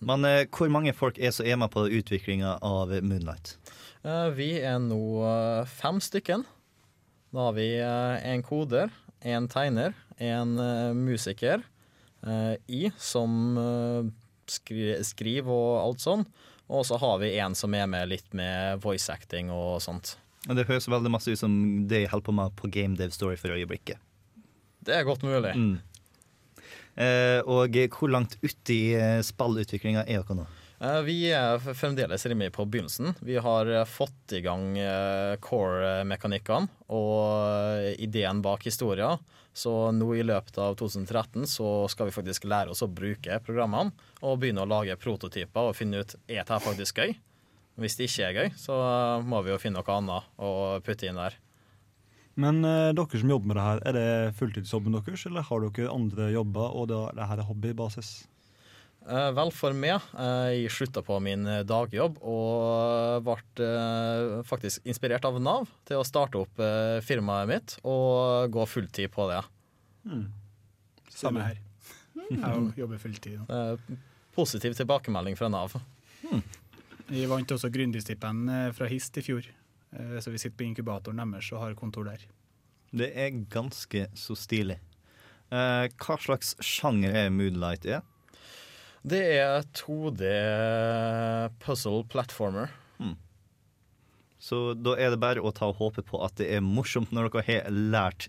Men eh, hvor mange folk er så er med på utviklinga av Moonlight? Eh, vi er nå eh, fem stykken. Da har vi eh, en koder, en tegner, en eh, musiker, eh, I som eh, skri skriver og alt sånn. Og så har vi en som er med litt med voice acting og sånt. Det høres veldig masse ut som det jeg holder på med på Game Dev Story for øyeblikket. Det er godt mulig. Mm. Eh, og hvor langt ut i spillutviklinga er dere nå? Eh, Vi er fremdeles rimelig på begynnelsen. Vi har fått i gang core-mekanikkene og ideen bak historien. Så nå i løpet av 2013 så skal vi faktisk lære oss å bruke programmene og begynne å lage prototyper og finne ut er dette faktisk gøy. Hvis det ikke er gøy, så må vi jo finne noe annet å putte inn der. Men eh, dere som jobber med det her, er det fulltidsjobben deres, eller har dere andre jobber, og det, er hobbybasis? Eh, vel, for meg. eh, jeg slutta på min eh, dagjobb og ble faktisk inspirert av Nav til å starte opp firmaet mitt og gå fulltid på det. Samme her. Jeg jobber fulltid. Eh, positiv tilbakemelding fra Nav. Vi vant også gründerstipend fra HIST i fjor, Eh, så vi sitter på inkubatoren deres og har kontor der. Det er ganske så stilig. Eh, hva slags sjanger er Moonlight er? Det er 2D puzzle platformer. Så da er det bare å ta og håpe på at det er morsomt når dere har lært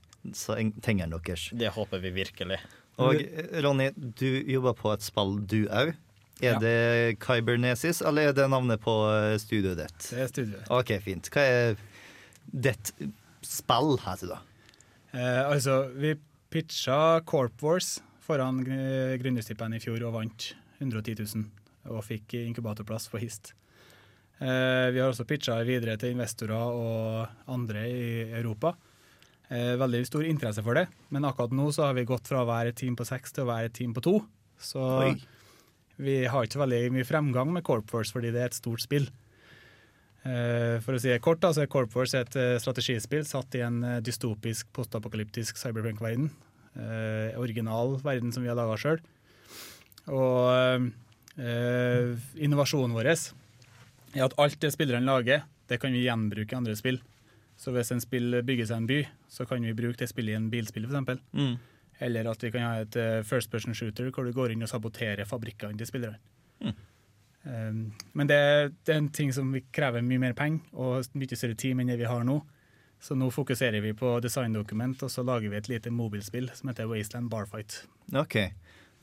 tingene deres. Det håper vi virkelig. Og eh, Ronny, du jobber på et spill du òg. Er Ja. det Kybernesis, eller er det navnet på eh, studioet ditt? Det er studioet. OK, fint. Hva er ditt spill heter det? Eh, altså, vi pitcha Corp Wars foran gr- gründerstipend i fjor og vant 110 000, og fikk inkubatorplass for HIST. Eh, vi har også pitcha videre til investorer og andre i Europa. Eh, veldig stor interesse for det, men akkurat nå så har vi gått fra å være et team på seks til å være et team på to. Så Oi. vi har ikke så veldig mye fremgang med Corp Wars fordi det er et stort spill. Eh, For å si det kort, da, så er Corpforce et strategispill satt i en dystopisk, postapokalyptisk cyberprank-verden. Eh, original verden som vi har laga sjøl. Og eh, innovasjonen vår er at alt det spillerne lager, det kan vi gjenbruke i andre spill. Så hvis en spill bygger seg en by, så kan vi bruke det spillet i en bilspill, f.eks. Mm. Eller at vi kan ha et eh, first person shooter hvor du går inn og saboterer fabrikkene til spillerne. Um, men det, det er en ting som vi krever mye mer penger og mye større team enn det vi har nå. Så nå fokuserer vi på designdokument, og så lager vi et lite mobilspill som heter Wasteland Barfight. OK.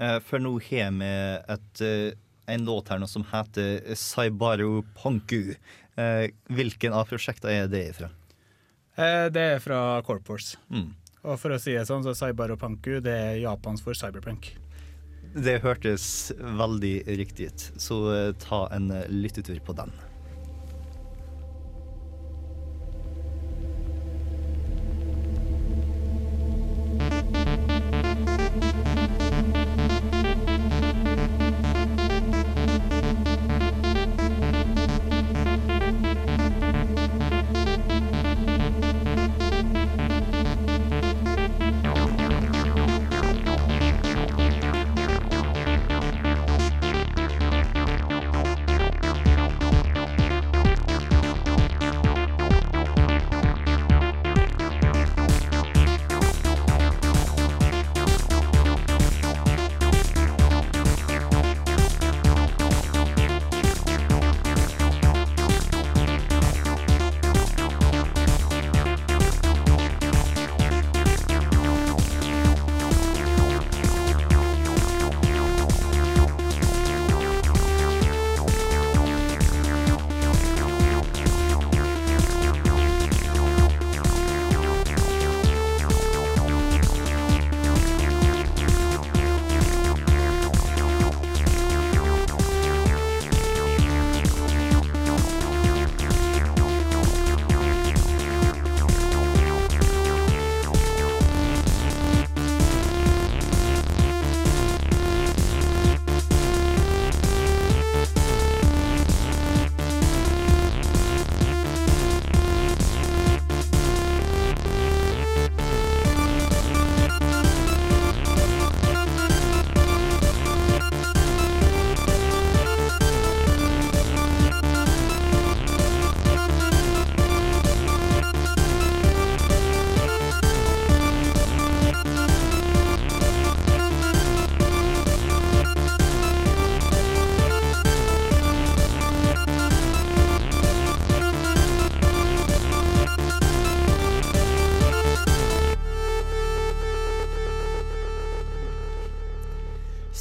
Eh, For nå har vi et, eh, en låt her nå som heter Saibaru Ponku. Eh, Hvilken av prosjektene er det ifra? Eh, Det er fra Corp Wars. Mm. Og for å si det sånn, så Saibaru Panku det er Japans for cyberpunk. Det hørtes veldig riktig ut, så eh, ta en eh, lyttetur på den.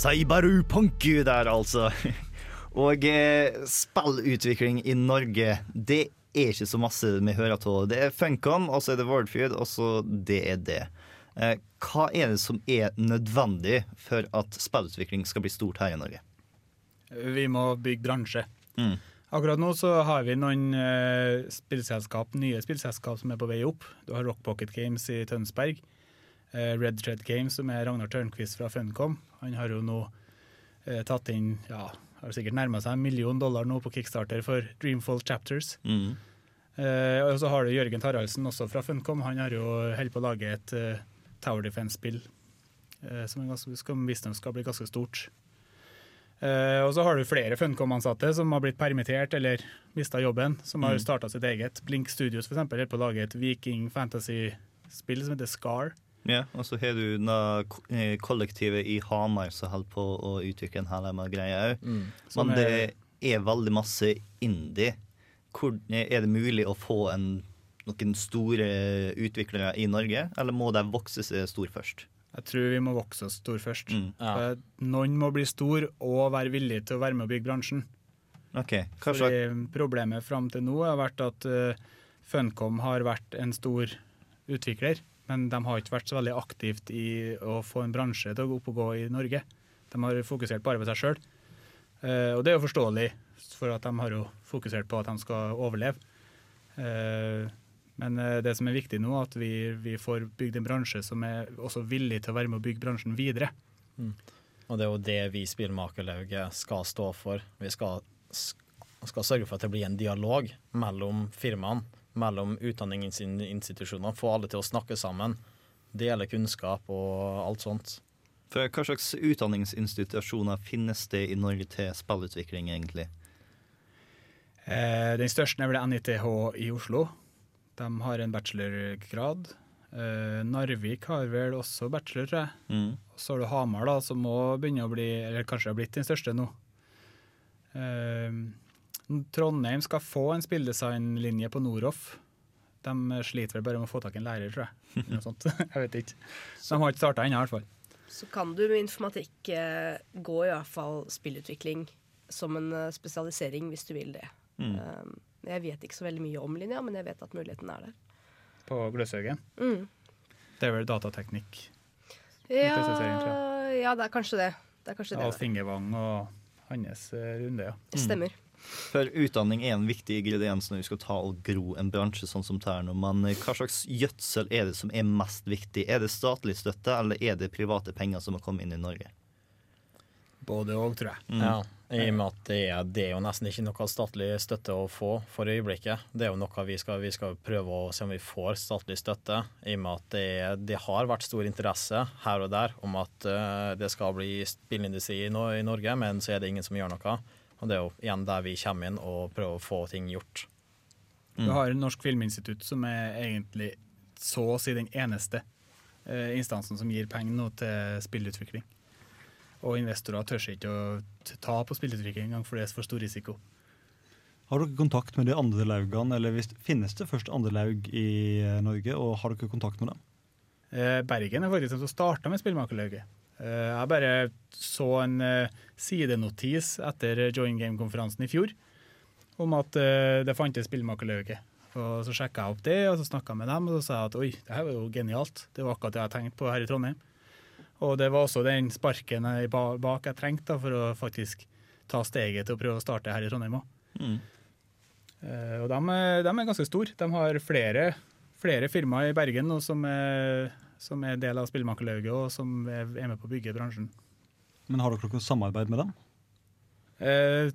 Saibaru Panku der, altså. Og eh, spillutvikling i Norge, det er ikke så masse vi hører av. Det er Funcom, og så er det Wordfeud, og så det er det. Eh, hva er det som er nødvendig for at spillutvikling skal bli stort her i Norge? Vi må bygge bransje. Mm. Akkurat nå så har vi noen eh, spillselskap, nye spillselskap som er på vei opp. Du har Rock Pocket Games i Tønsberg. Eh, Red Thread Games, som er Ragnar Tørnquist fra Funcom. Han har jo nå eh, tatt inn ja, har sikkert nærma seg en million dollar nå på Kickstarter for Dreamfall Chapters. Mm. Eh, og så har du Jørgen Taraldsen også fra Funcom. Han har jo holdt på å lage et uh, Tower Defense-spill eh, som, ganske- som visstnok skal bli ganske stort. Eh, og så har du flere Funcom-ansatte som har blitt permittert eller mista jobben, som har Mm. starta sitt eget. Blink Studios eksempel, holder på å lage et viking fantasy-spill som heter Scar. Ja, og så har du da eh, kollektivet i Hamar som holder på å utvikle en hel del greier òg. Mm. Men det er- veldig masse indie. Hvor, er det mulig å få en, noen store utviklere i Norge, eller må de vokse seg stor først? Jeg tror vi må vokse oss stor først. Mm. Ja. Noen må bli stor og være villig til å være med å bygge bransjen. Ok, hva Fordi Problemet fram til nå har vært at uh, Funcom har vært en stor utvikler, men de har ikke vært så veldig aktivt i å få en bransje til å gå opp og gå i Norge. De har fokusert bare på seg sjøl. og det er jo forståelig, for at de har jo fokusert på at de skal overleve. Eh, men eh, det som er viktig nå, er at vi, vi får bygd en bransje som er også villig til å være med å bygge bransjen videre. Og det er jo det vi Spillmakerlauget skal stå for. Vi skal, skal sørge for at det blir en dialog mellom firmaene, mellom utdanningsinstitusjonene. Få alle til å snakke sammen, dele kunnskap og alt sånt. For Hva slags utdanningsinstitusjoner finnes det i Norge til spillutvikling, egentlig? Eh, den største er vel NITH i Oslo. De har en bachelorgrad. Eh, Narvik har vel også bachelor, tror jeg. Mm. Så har du Hamar, da, som må begynne å bli, eller kanskje har blitt den største nå. Eh, Trondheim skal få en spilldesignlinje på Noroff. De sliter vel bare med å få tak i en lærer, tror jeg. Noe sånt. jeg vet ikke. De har ikke starta ennå, i hvert fall. Så kan du med informatikk eh, gå i hvert fall spillutvikling som en eh, spesialisering, hvis du vil det. Mm. Um, jeg vet ikke så veldig mye om linja, men jeg vet at muligheten er der. På Gløshaugen. Mm. Det er vel datateknikk. Ja, ja, det er kanskje det. Det er kanskje det det. Fingervang og hans eh, runde, ja. Det stemmer. For utdanning er en viktig ingrediens når vi skal ta og gro en bransje sånn som Terno. Men hva slags gjødsel er det som er mest viktig? Er det statlig støtte, eller er det private penger som har kommet inn i Norge? Både og, tror jeg. Mm. Ja, I og med at det er, det er jo nesten ikke noe statlig støtte å få for øyeblikket. Det er jo noe vi skal, vi skal prøve å se om vi får statlig støtte, i og med at det, det har vært stor interesse her og der om at eh, det skal bli spillindustri i Norge, men så er det ingen som gjør noe. Og det er jo igjen der vi kommer inn og prøver å få ting gjort. Du har Norsk Filminstitutt, som er egentlig så å si den eneste eh, instansen som gir penger nå til spillutvikling. Og investorer tør ikke å ta på spillutvikling engang, for det er for stor risiko. Har dere kontakt med de andre laugene, eller hvis, finnes det først andre laug i eh, Norge, og har dere kontakt med dem? Eh, Bergen er faktisk den som starta med spillmakerlauget. Eh, jeg bare så en eh, sidenotis etter Join Game-konferansen i fjor om at eh, det fantes spillmakerlauget. Og Så sjekka jeg opp det, og så snakka med dem, og så sa jeg at oi, det her var jo genialt. Det var akkurat det jeg tenkte på her i Trondheim. Og det var også den sparken jeg bak jeg trengte da, for å faktisk ta steget til å prøve å starte her i Trondheim òg. Mm. Og de, de er ganske store. De har flere, flere firmaer i Bergen nå som er, som er del av Spillmakerlauget, og som er med på å bygge bransjen. Men har dere noe samarbeid med dem? Eh,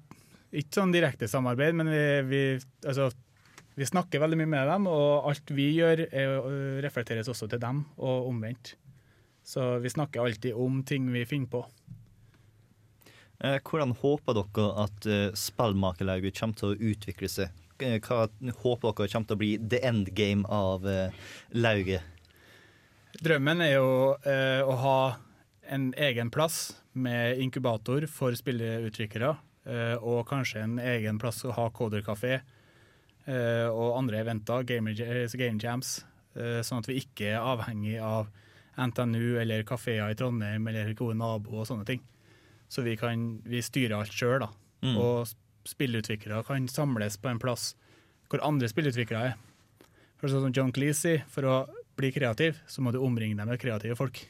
ikke sånn direkte samarbeid, men vi, vi, altså, vi snakker veldig mye med dem, og alt vi gjør, er, øh, reflekteres også til dem, og omvendt. Så vi snakker alltid om ting vi finner på. Eh, hvordan håper dere at eh, spillmakerlauget kommer til å utvikle seg? Eh, Hva håper dere kommer til å bli the end game av eh, lauget? Drømmen er jo eh, å ha en egen plass med inkubator for spilleutviklere, eh, og kanskje en egen plass å ha coderkafé eh, og andre eventer, gamer, eh, game jams, eh, sånn at vi ikke er avhengig av NTNU eller kafeer i Trondheim eller gode naboer og sånne ting. Så vi, kan, vi styrer alt sjøl, da. Mm. Og spillutviklere kan samles på en plass hvor andre spillutviklere er. For sånn som John Cleese sier, for å bli kreativ, så må du omringe deg med kreative folk.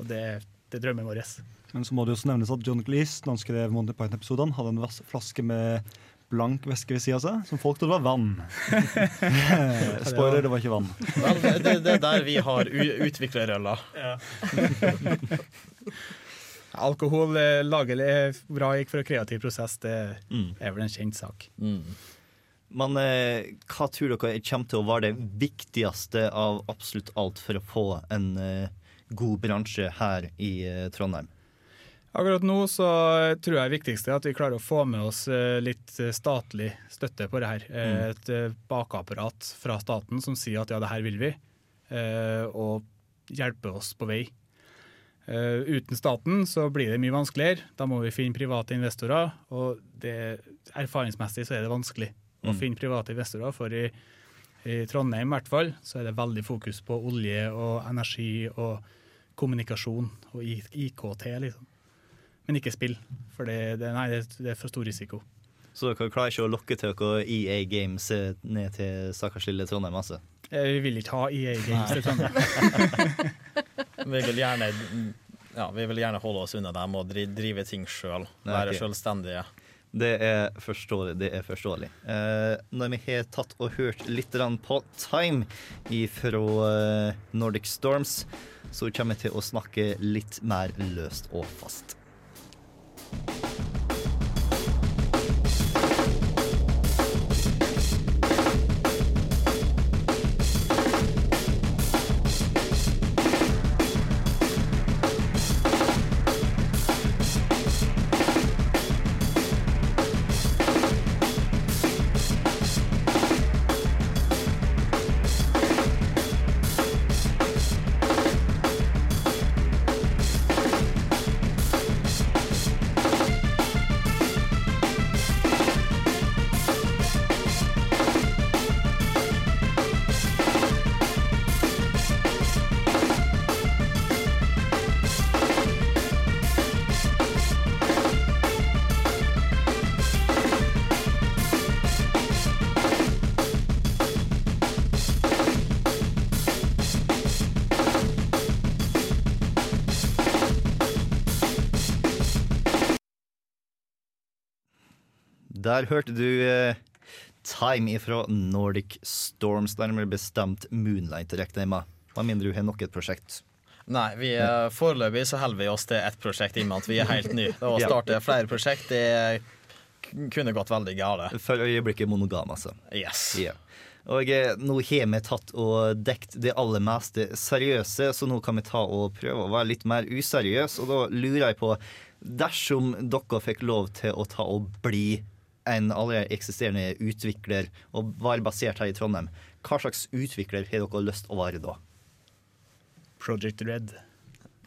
Og det, er- det er drømmen vår. Men så må det også nevnes at John Cleese, da han skrev Monty Python-episodene, hadde en flaske med blank væske ved sida av seg, som folk trodde var vann. Spoiler, det var ikke vann. Vel, det, er der vi har u- Ja. Alkohol eh, lager eh, bra gikk for en kreativ prosess, det Mm. er vel en kjent sak. Men eh, hva tror dere kommer til å være det viktigste av absolutt alt for å få en eh, god bransje her i eh, Trondheim? Akkurat nå så tror jeg det viktigste er at vi klarer å få med oss eh, litt eh, statlig støtte på det her. Eh, Mm. Et bakapparat fra staten som sier at ja, det her vil vi, og hjelpe oss på vei. Uten staten så blir det mye vanskeligere. Da må vi finne private investorer, og det, erfaringsmessig så er det vanskelig å Mm. finne private investorer. For i, i Trondheim i hvert fall så er det veldig fokus på olje og energi og kommunikasjon og IKT, liksom. Men ikke spill, for det, det, nei, det, det er for stor risiko. Så dere klarer ikke å lokke til dere EA Games eh, ned til stakkars lille Trondheim, altså? Eh, Vi vil ikke ha EA Games til Trondheim. Vi vil gjerne ja, vi vil gjerne holde oss unna dem og drive ting sjøl. Være Ok. selvstendige. Det er forståelig. det er forståelig. Eh, når vi har tatt og hørt litt på Time fra eh, Nordic Storms, så kommer vi til å snakke litt mer løst og fast. Der hørte du eh, Time ifra Nordic Storms, nærmere bestemt Moonlight, regner jeg med. Hva mindre du har nok et prosjekt? Nei, vi er, foreløpig så holder vi oss til ett prosjekt i og med at vi er helt nye. Å starte flere prosjekt det kunne gått veldig galt. For øyeblikket monogam, altså. Yes. Yeah. Og eh, nå har vi tatt og dekt det aller meste seriøse, så nå kan vi ta og prøve å være litt mer useriøse. Og da lurer jeg på, dersom dere fikk lov til å ta og bli en allerede eksisterende utvikler og var basert her i Trondheim, hva slags utvikler har dere lyst til å være da? Project Red.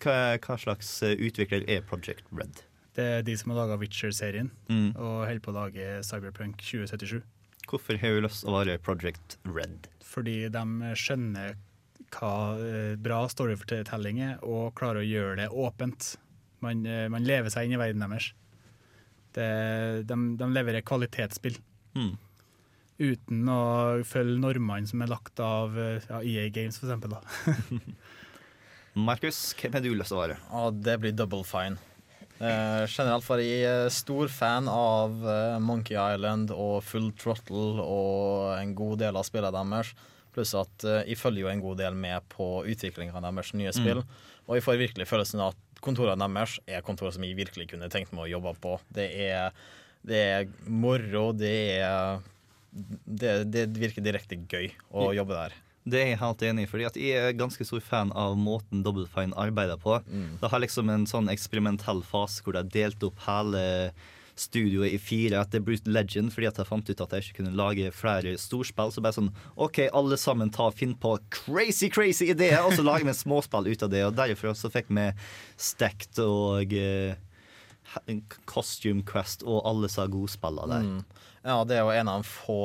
Hva, hva slags utvikler er Project Red? Det er de som har laga Witcher-serien Mm. og holder på å lage Cyberpunk 2077. Hvorfor har vi lyst til å være Project Red? Fordi de skjønner hva eh, bra storyfortelling er, og klarer å gjøre det åpent. Man, eh, man lever seg inn i verden deres. Det, de, de leverer kvalitetsspill. Mm. Uten å følge normene som er lagt av eh, ja, EA Games, for eksempel. Markus, hvem har du lyst til å være? Og det blir double fine. Uh, generelt for jeg er stor fan av uh, Monkey Island og Full Throttle og en god del av spillene deres. Pluss at uh, jeg følger jo en god del med på utviklingen av deres nye spill. Og jeg får virkelig følelsen av at kontorene deres er kontorer som jeg virkelig kunne tenkt meg å jobbe på. Det er, det er moro, det er det, det virker direkte gøy å jobbe der. Det er jeg helt enig i, fordi jeg er ganske stor fan av måten Double Fine arbeider på. Det har liksom en sånn eksperimentell fase hvor de har delt opp hele studioet i fire etter Brute Legend, fordi at jeg fant ut at jeg ikke kunne lage flere storspill. Så bare sånn OK, alle sammen ta og finn på crazy, crazy ideer, og så lager vi en småspill ut av det. Og derifra så fikk vi Stacked og eh, Costume Quest og alle sa godspillene der. Mm. Ja, det er jo en av de få,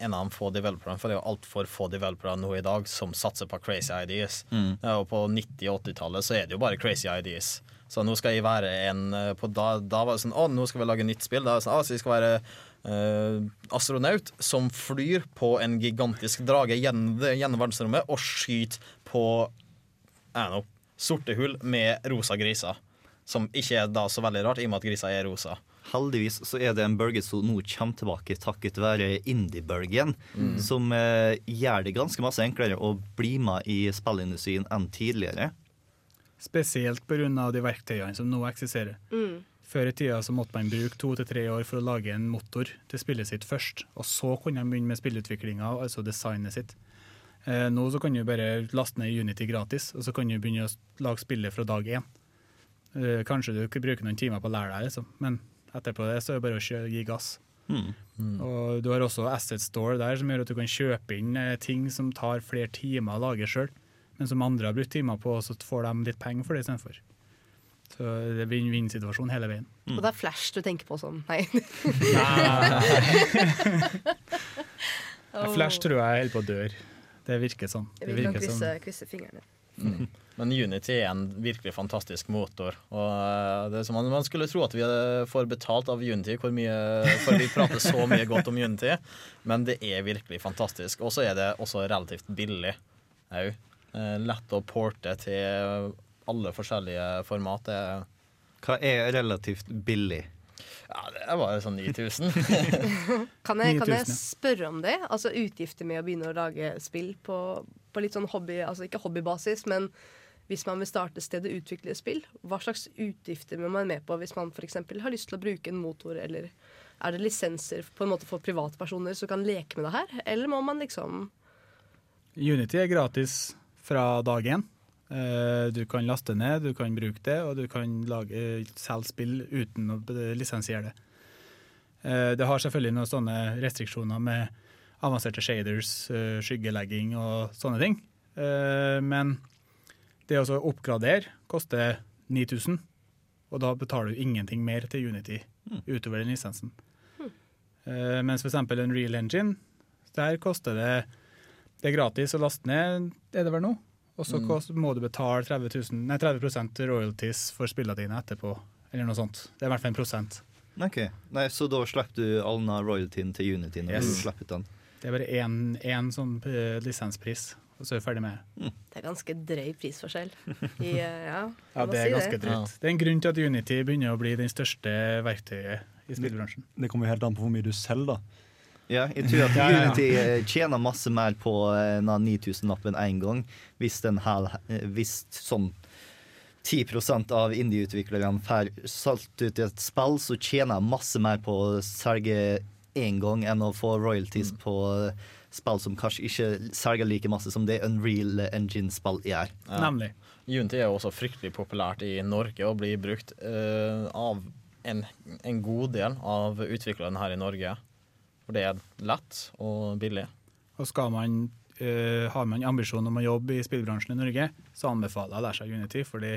en av de få developerne, for det er jo altfor få developere nå i dag som satser på crazy ideas. Mm. Er på 90- og 80-tallet så er det jo bare crazy ideas. Så nå skal jeg være en eh, på da, da var det sånn Å, nå skal vi lage nytt spill. Da var det sånn, å, så jeg skal være Uh, astronaut som flyr på en gigantisk drage gjennom, gjennom verdensrommet og skyter på know, sorte hull med rosa griser. Som ikke er da så veldig rart, i og med at griser er rosa. Heldigvis så er det en bølge som nå kommer tilbake takket være indie-bølgen, Mm. som eh, gjør det ganske masse enklere å bli med i spillindustrien enn tidligere. Spesielt pga. de verktøyene som nå eksisterer. Mm. Før i tida så måtte man bruke to til tre år for å lage en motor til spillet sitt først. Og så kunne man begynne med spillutviklinga, altså designet sitt. Eh, nå så kan du bare laste ned Unity gratis, og så kan du begynne å lage spillet fra dag én. Eh, kanskje du bruker bruke noen timer på å lære deg, liksom. men etterpå det så er det bare å gi gass. Og Du har også Asset Store der, som gjør at du kan kjøpe inn eh, ting som tar flere timer å lage sjøl, men som andre har brukt timer på, og så får de litt penger for det istedenfor. Så det er vinn-vinn-situasjon hele veien. Og det er Flash du tenker på sånn. Nei. Ja, Flash tror jeg holder på å dø. Det virker sånn. Det Jeg vil nok virker krysse, sånn. krysse fingrene. Mm. Men Unity er en virkelig fantastisk motor. Og eh, det som man, man skulle tro at vi får betalt av Unity, hvor mye, for vi prater så mye godt om Unity. Men det er virkelig fantastisk. Og så er det også relativt billig òg. Lett å porte til alle forskjellige format. Det er Hva er relativt billig? Ja, det er bare sånn 9000. Kan jeg, kan 9000, jeg spørre om det? Altså utgifter med å begynne å lage spill på, på litt sånn hobby, altså ikke hobbybasis, men hvis man vil starte stedet sted og utvikle spill, hva slags utgifter må man med på hvis man f.eks. har lyst til å bruke en motor, eller er det lisenser på en måte for privatpersoner som kan leke med det her, eller må man liksom Unity er gratis fra dag én. Eh, Du kan laste ned, du kan bruke det, og du kan lage, selge spill uten å lisensiere det. Eh, Det har selvfølgelig noen sånne restriksjoner med avanserte shaders, eh, skyggelegging og sånne ting. Eh, Men det å oppgradere koster 9000, og da betaler du ingenting mer til Unity utover den lisensen. Eh, Mens f.eks. en Real Engine, der koster det Det er gratis å laste ned, er det vel nå? Og så Mm. må du betale 30, 000, nei, 30 royalties for spillene dine etterpå. Eller noe sånt. Det er i hvert fall en prosent. Ok, Nei, Så da slipper du Alna royaltyen til Unity når Yes. du slipper ut den? Det er bare én, sånn eh, lisenspris, og så er vi ferdig med det. Det er ganske drøy prisforskjell. I, eh, ja, Ja, det er si ganske drøyt. Det er en grunn til at Unity begynner å bli den største verktøyet i spillbransjen. Det kommer jo helt an på hvor mye du selger, da. Ja, jeg tror at. Unity eh, tjener masse mer på eh, 9000-lappen én gang, hvis, den her, eh, hvis sånn 10% av indie-utviklerne får solgt ut et spill, så tjener jeg masse mer på å selge én gang enn å få royalties på eh, spill som kanskje ikke selger like masse som det Unreal Engine-spill gjør. Ja. Unity er jo også fryktelig populært i Norge og blir brukt uh, av en, en god del av utviklerne her i Norge. For det er lett og billig. Og skal man, uh, har man ambisjon om å jobbe i spillbransjen i Norge, så anbefaler jeg å lære seg Unity, fordi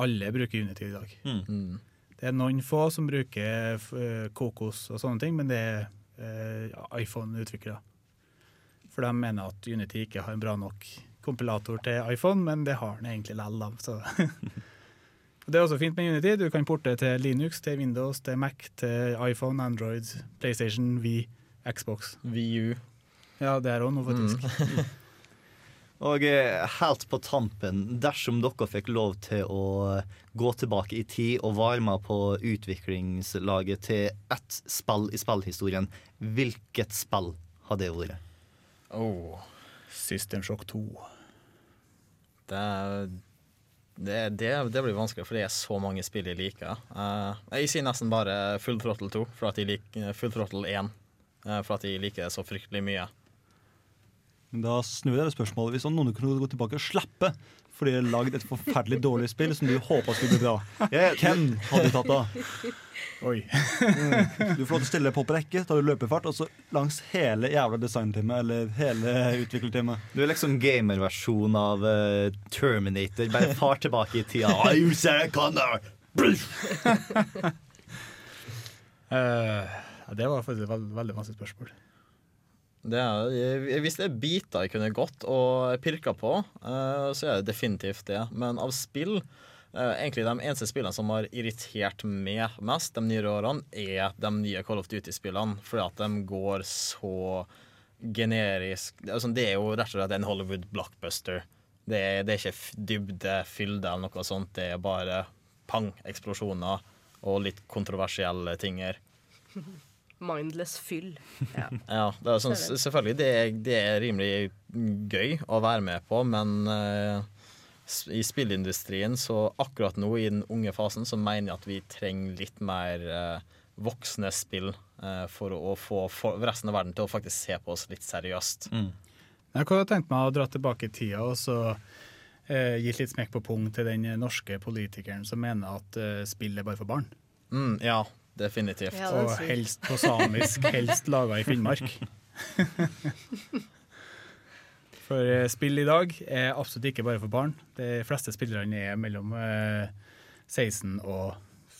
alle bruker Unity i dag. Mm. Det er noen få som bruker uh, Kokos og sånne ting, men det er uh, iPhone-utviklere. For de mener at Unity ikke har en bra nok kompilator til iPhone, men det har den egentlig likevel, da. Det er også fint med Unity. Du kan porte til Linux, til Windows, til Mac, til iPhone, Android, PlayStation, Wii, Xbox. VU. Ja, det er òg noe, faktisk. Og eh, helt på tampen, dersom dere fikk lov til å gå tilbake i tid og være med på utviklingslaget til ett spill i spillhistorien, hvilket spill hadde det vært? Oh. System Shock 2. Det, det, det, det blir vanskelig, for det er så mange spill jeg liker. Uh, jeg sier nesten bare Full Throttle 2, for at jeg liker Full Throttle 1. uh, for at jeg liker det så fryktelig mye. Da snur jeg det spørsmålet. Hvis noen kunne gå tilbake og slappe fordi de har lagd et forferdelig dårlig spill som du håpa skulle bli bra, hvem hadde du tatt da? Oi. Du får lov til å stille deg på på rekke, tar du løpefart, og så langs hele jævla designteamet eller hele utviklerteamet. Du er liksom gamerversjon av uh, Terminator. Bare far tilbake i tida. I Sarah Connor! Eh, det var faktisk veld, veldig masse spørsmål. Det er, jeg- hvis det er biter jeg kunne gått og pirka på, uh, så er det definitivt det. Men av spill Egentlig De eneste spillene som har irritert meg mest de nyere årene, er de nye Call of Duty-spillene. Fordi at de går så generisk er, sånn, det er jo rett og slett en Hollywood blockbuster. Det er, det er ikke dybde, fylde eller noe sånt. Det er bare pang, eksplosjoner og litt kontroversielle tinger. Mindless fyll. Ja. Ja, det er sånn, selvfølgelig. Det er, det er rimelig gøy å være med på, men eh, s- i spillindustrien, så akkurat nå i den unge fasen, så mener jeg at vi trenger litt mer eh, voksne spill eh, for å få for resten av verden til å faktisk se på oss litt seriøst. Jeg kunne tenkt meg å dra tilbake i tida og så eh, gitt litt smekk på pung til den norske politikeren som mener at eh, spill er bare for barn. Mm, ja, definitivt. og helst på samisk, helst laga i Finnmark. For eh, spill i dag er absolutt ikke bare for barn. De fleste spillerne er mellom eh, 16 og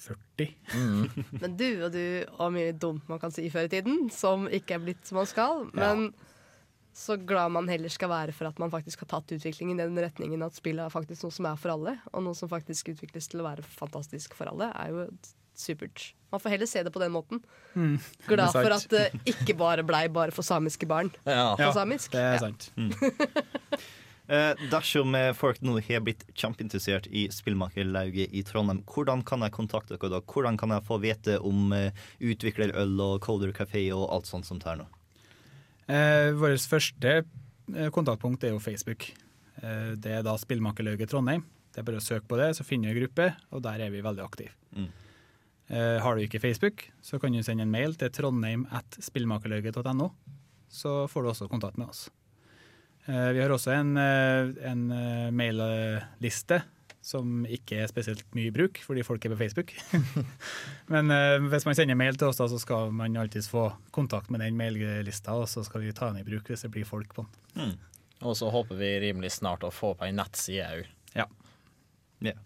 40. Men du og du og mye dumt man kan si før i tiden, som ikke er blitt som man skal. Men så glad man heller skal være for at man faktisk har tatt utviklingen i den retningen at spillet er faktisk noe som er for alle, og noe som faktisk utvikles til å være fantastisk for alle, er jo supert. Man får heller se det på den måten. Mm, Glad for at det ikke bare blei bare for samiske barn. Ja. På samisk. det er Ja. sant. Eh, dersom eh, folk nå har blitt kjempeinteressert i spillmakerlauget i Trondheim, hvordan kan jeg kontakte dere da? Hvordan kan jeg få vite om eh, utviklerøl og Coder Café og alt sånt som er nå? Eh, Vårt første eh, kontaktpunkt er jo Facebook. Eh, det er da Spillmakerlauget Trondheim. Det er bare å søke på det, så finner du en gruppe, og der er vi veldig aktive. Mm. Eh, har du ikke Facebook, så kan du sende en mail til trondheim at spillmakerlauget.no. Så får du også kontakt med oss. Eh, vi har også en, eh, en mailliste som ikke er spesielt mye i bruk, fordi folk er på Facebook. Men eh, hvis man sender mail til oss, da, så skal man alltids få kontakt med den maillista, og så skal vi ta den i bruk hvis det blir folk på den. Og så håper vi rimelig snart å få på ei nettside òg. Ja. Ja.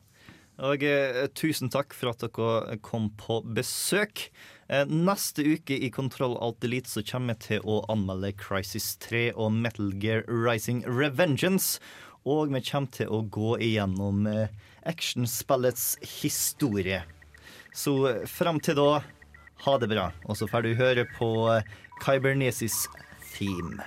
Og eh, tusen takk for at dere kom på besøk. Eh, neste uke i Kontroll Alt Elite så kommer jeg til å anmelde Crisis 3 og Metal Gear Rising Revengeance. Og vi kommer til å gå igjennom eh, actionspillets historie. Så fram til da, ha det bra. Og så får du høre på Kybernesis Theme.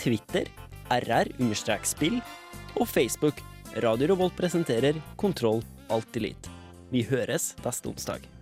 Twitter rr-spill og Facebook Radio Revolt presenterer Kontroll Alt Elite. Vi høres neste onsdag.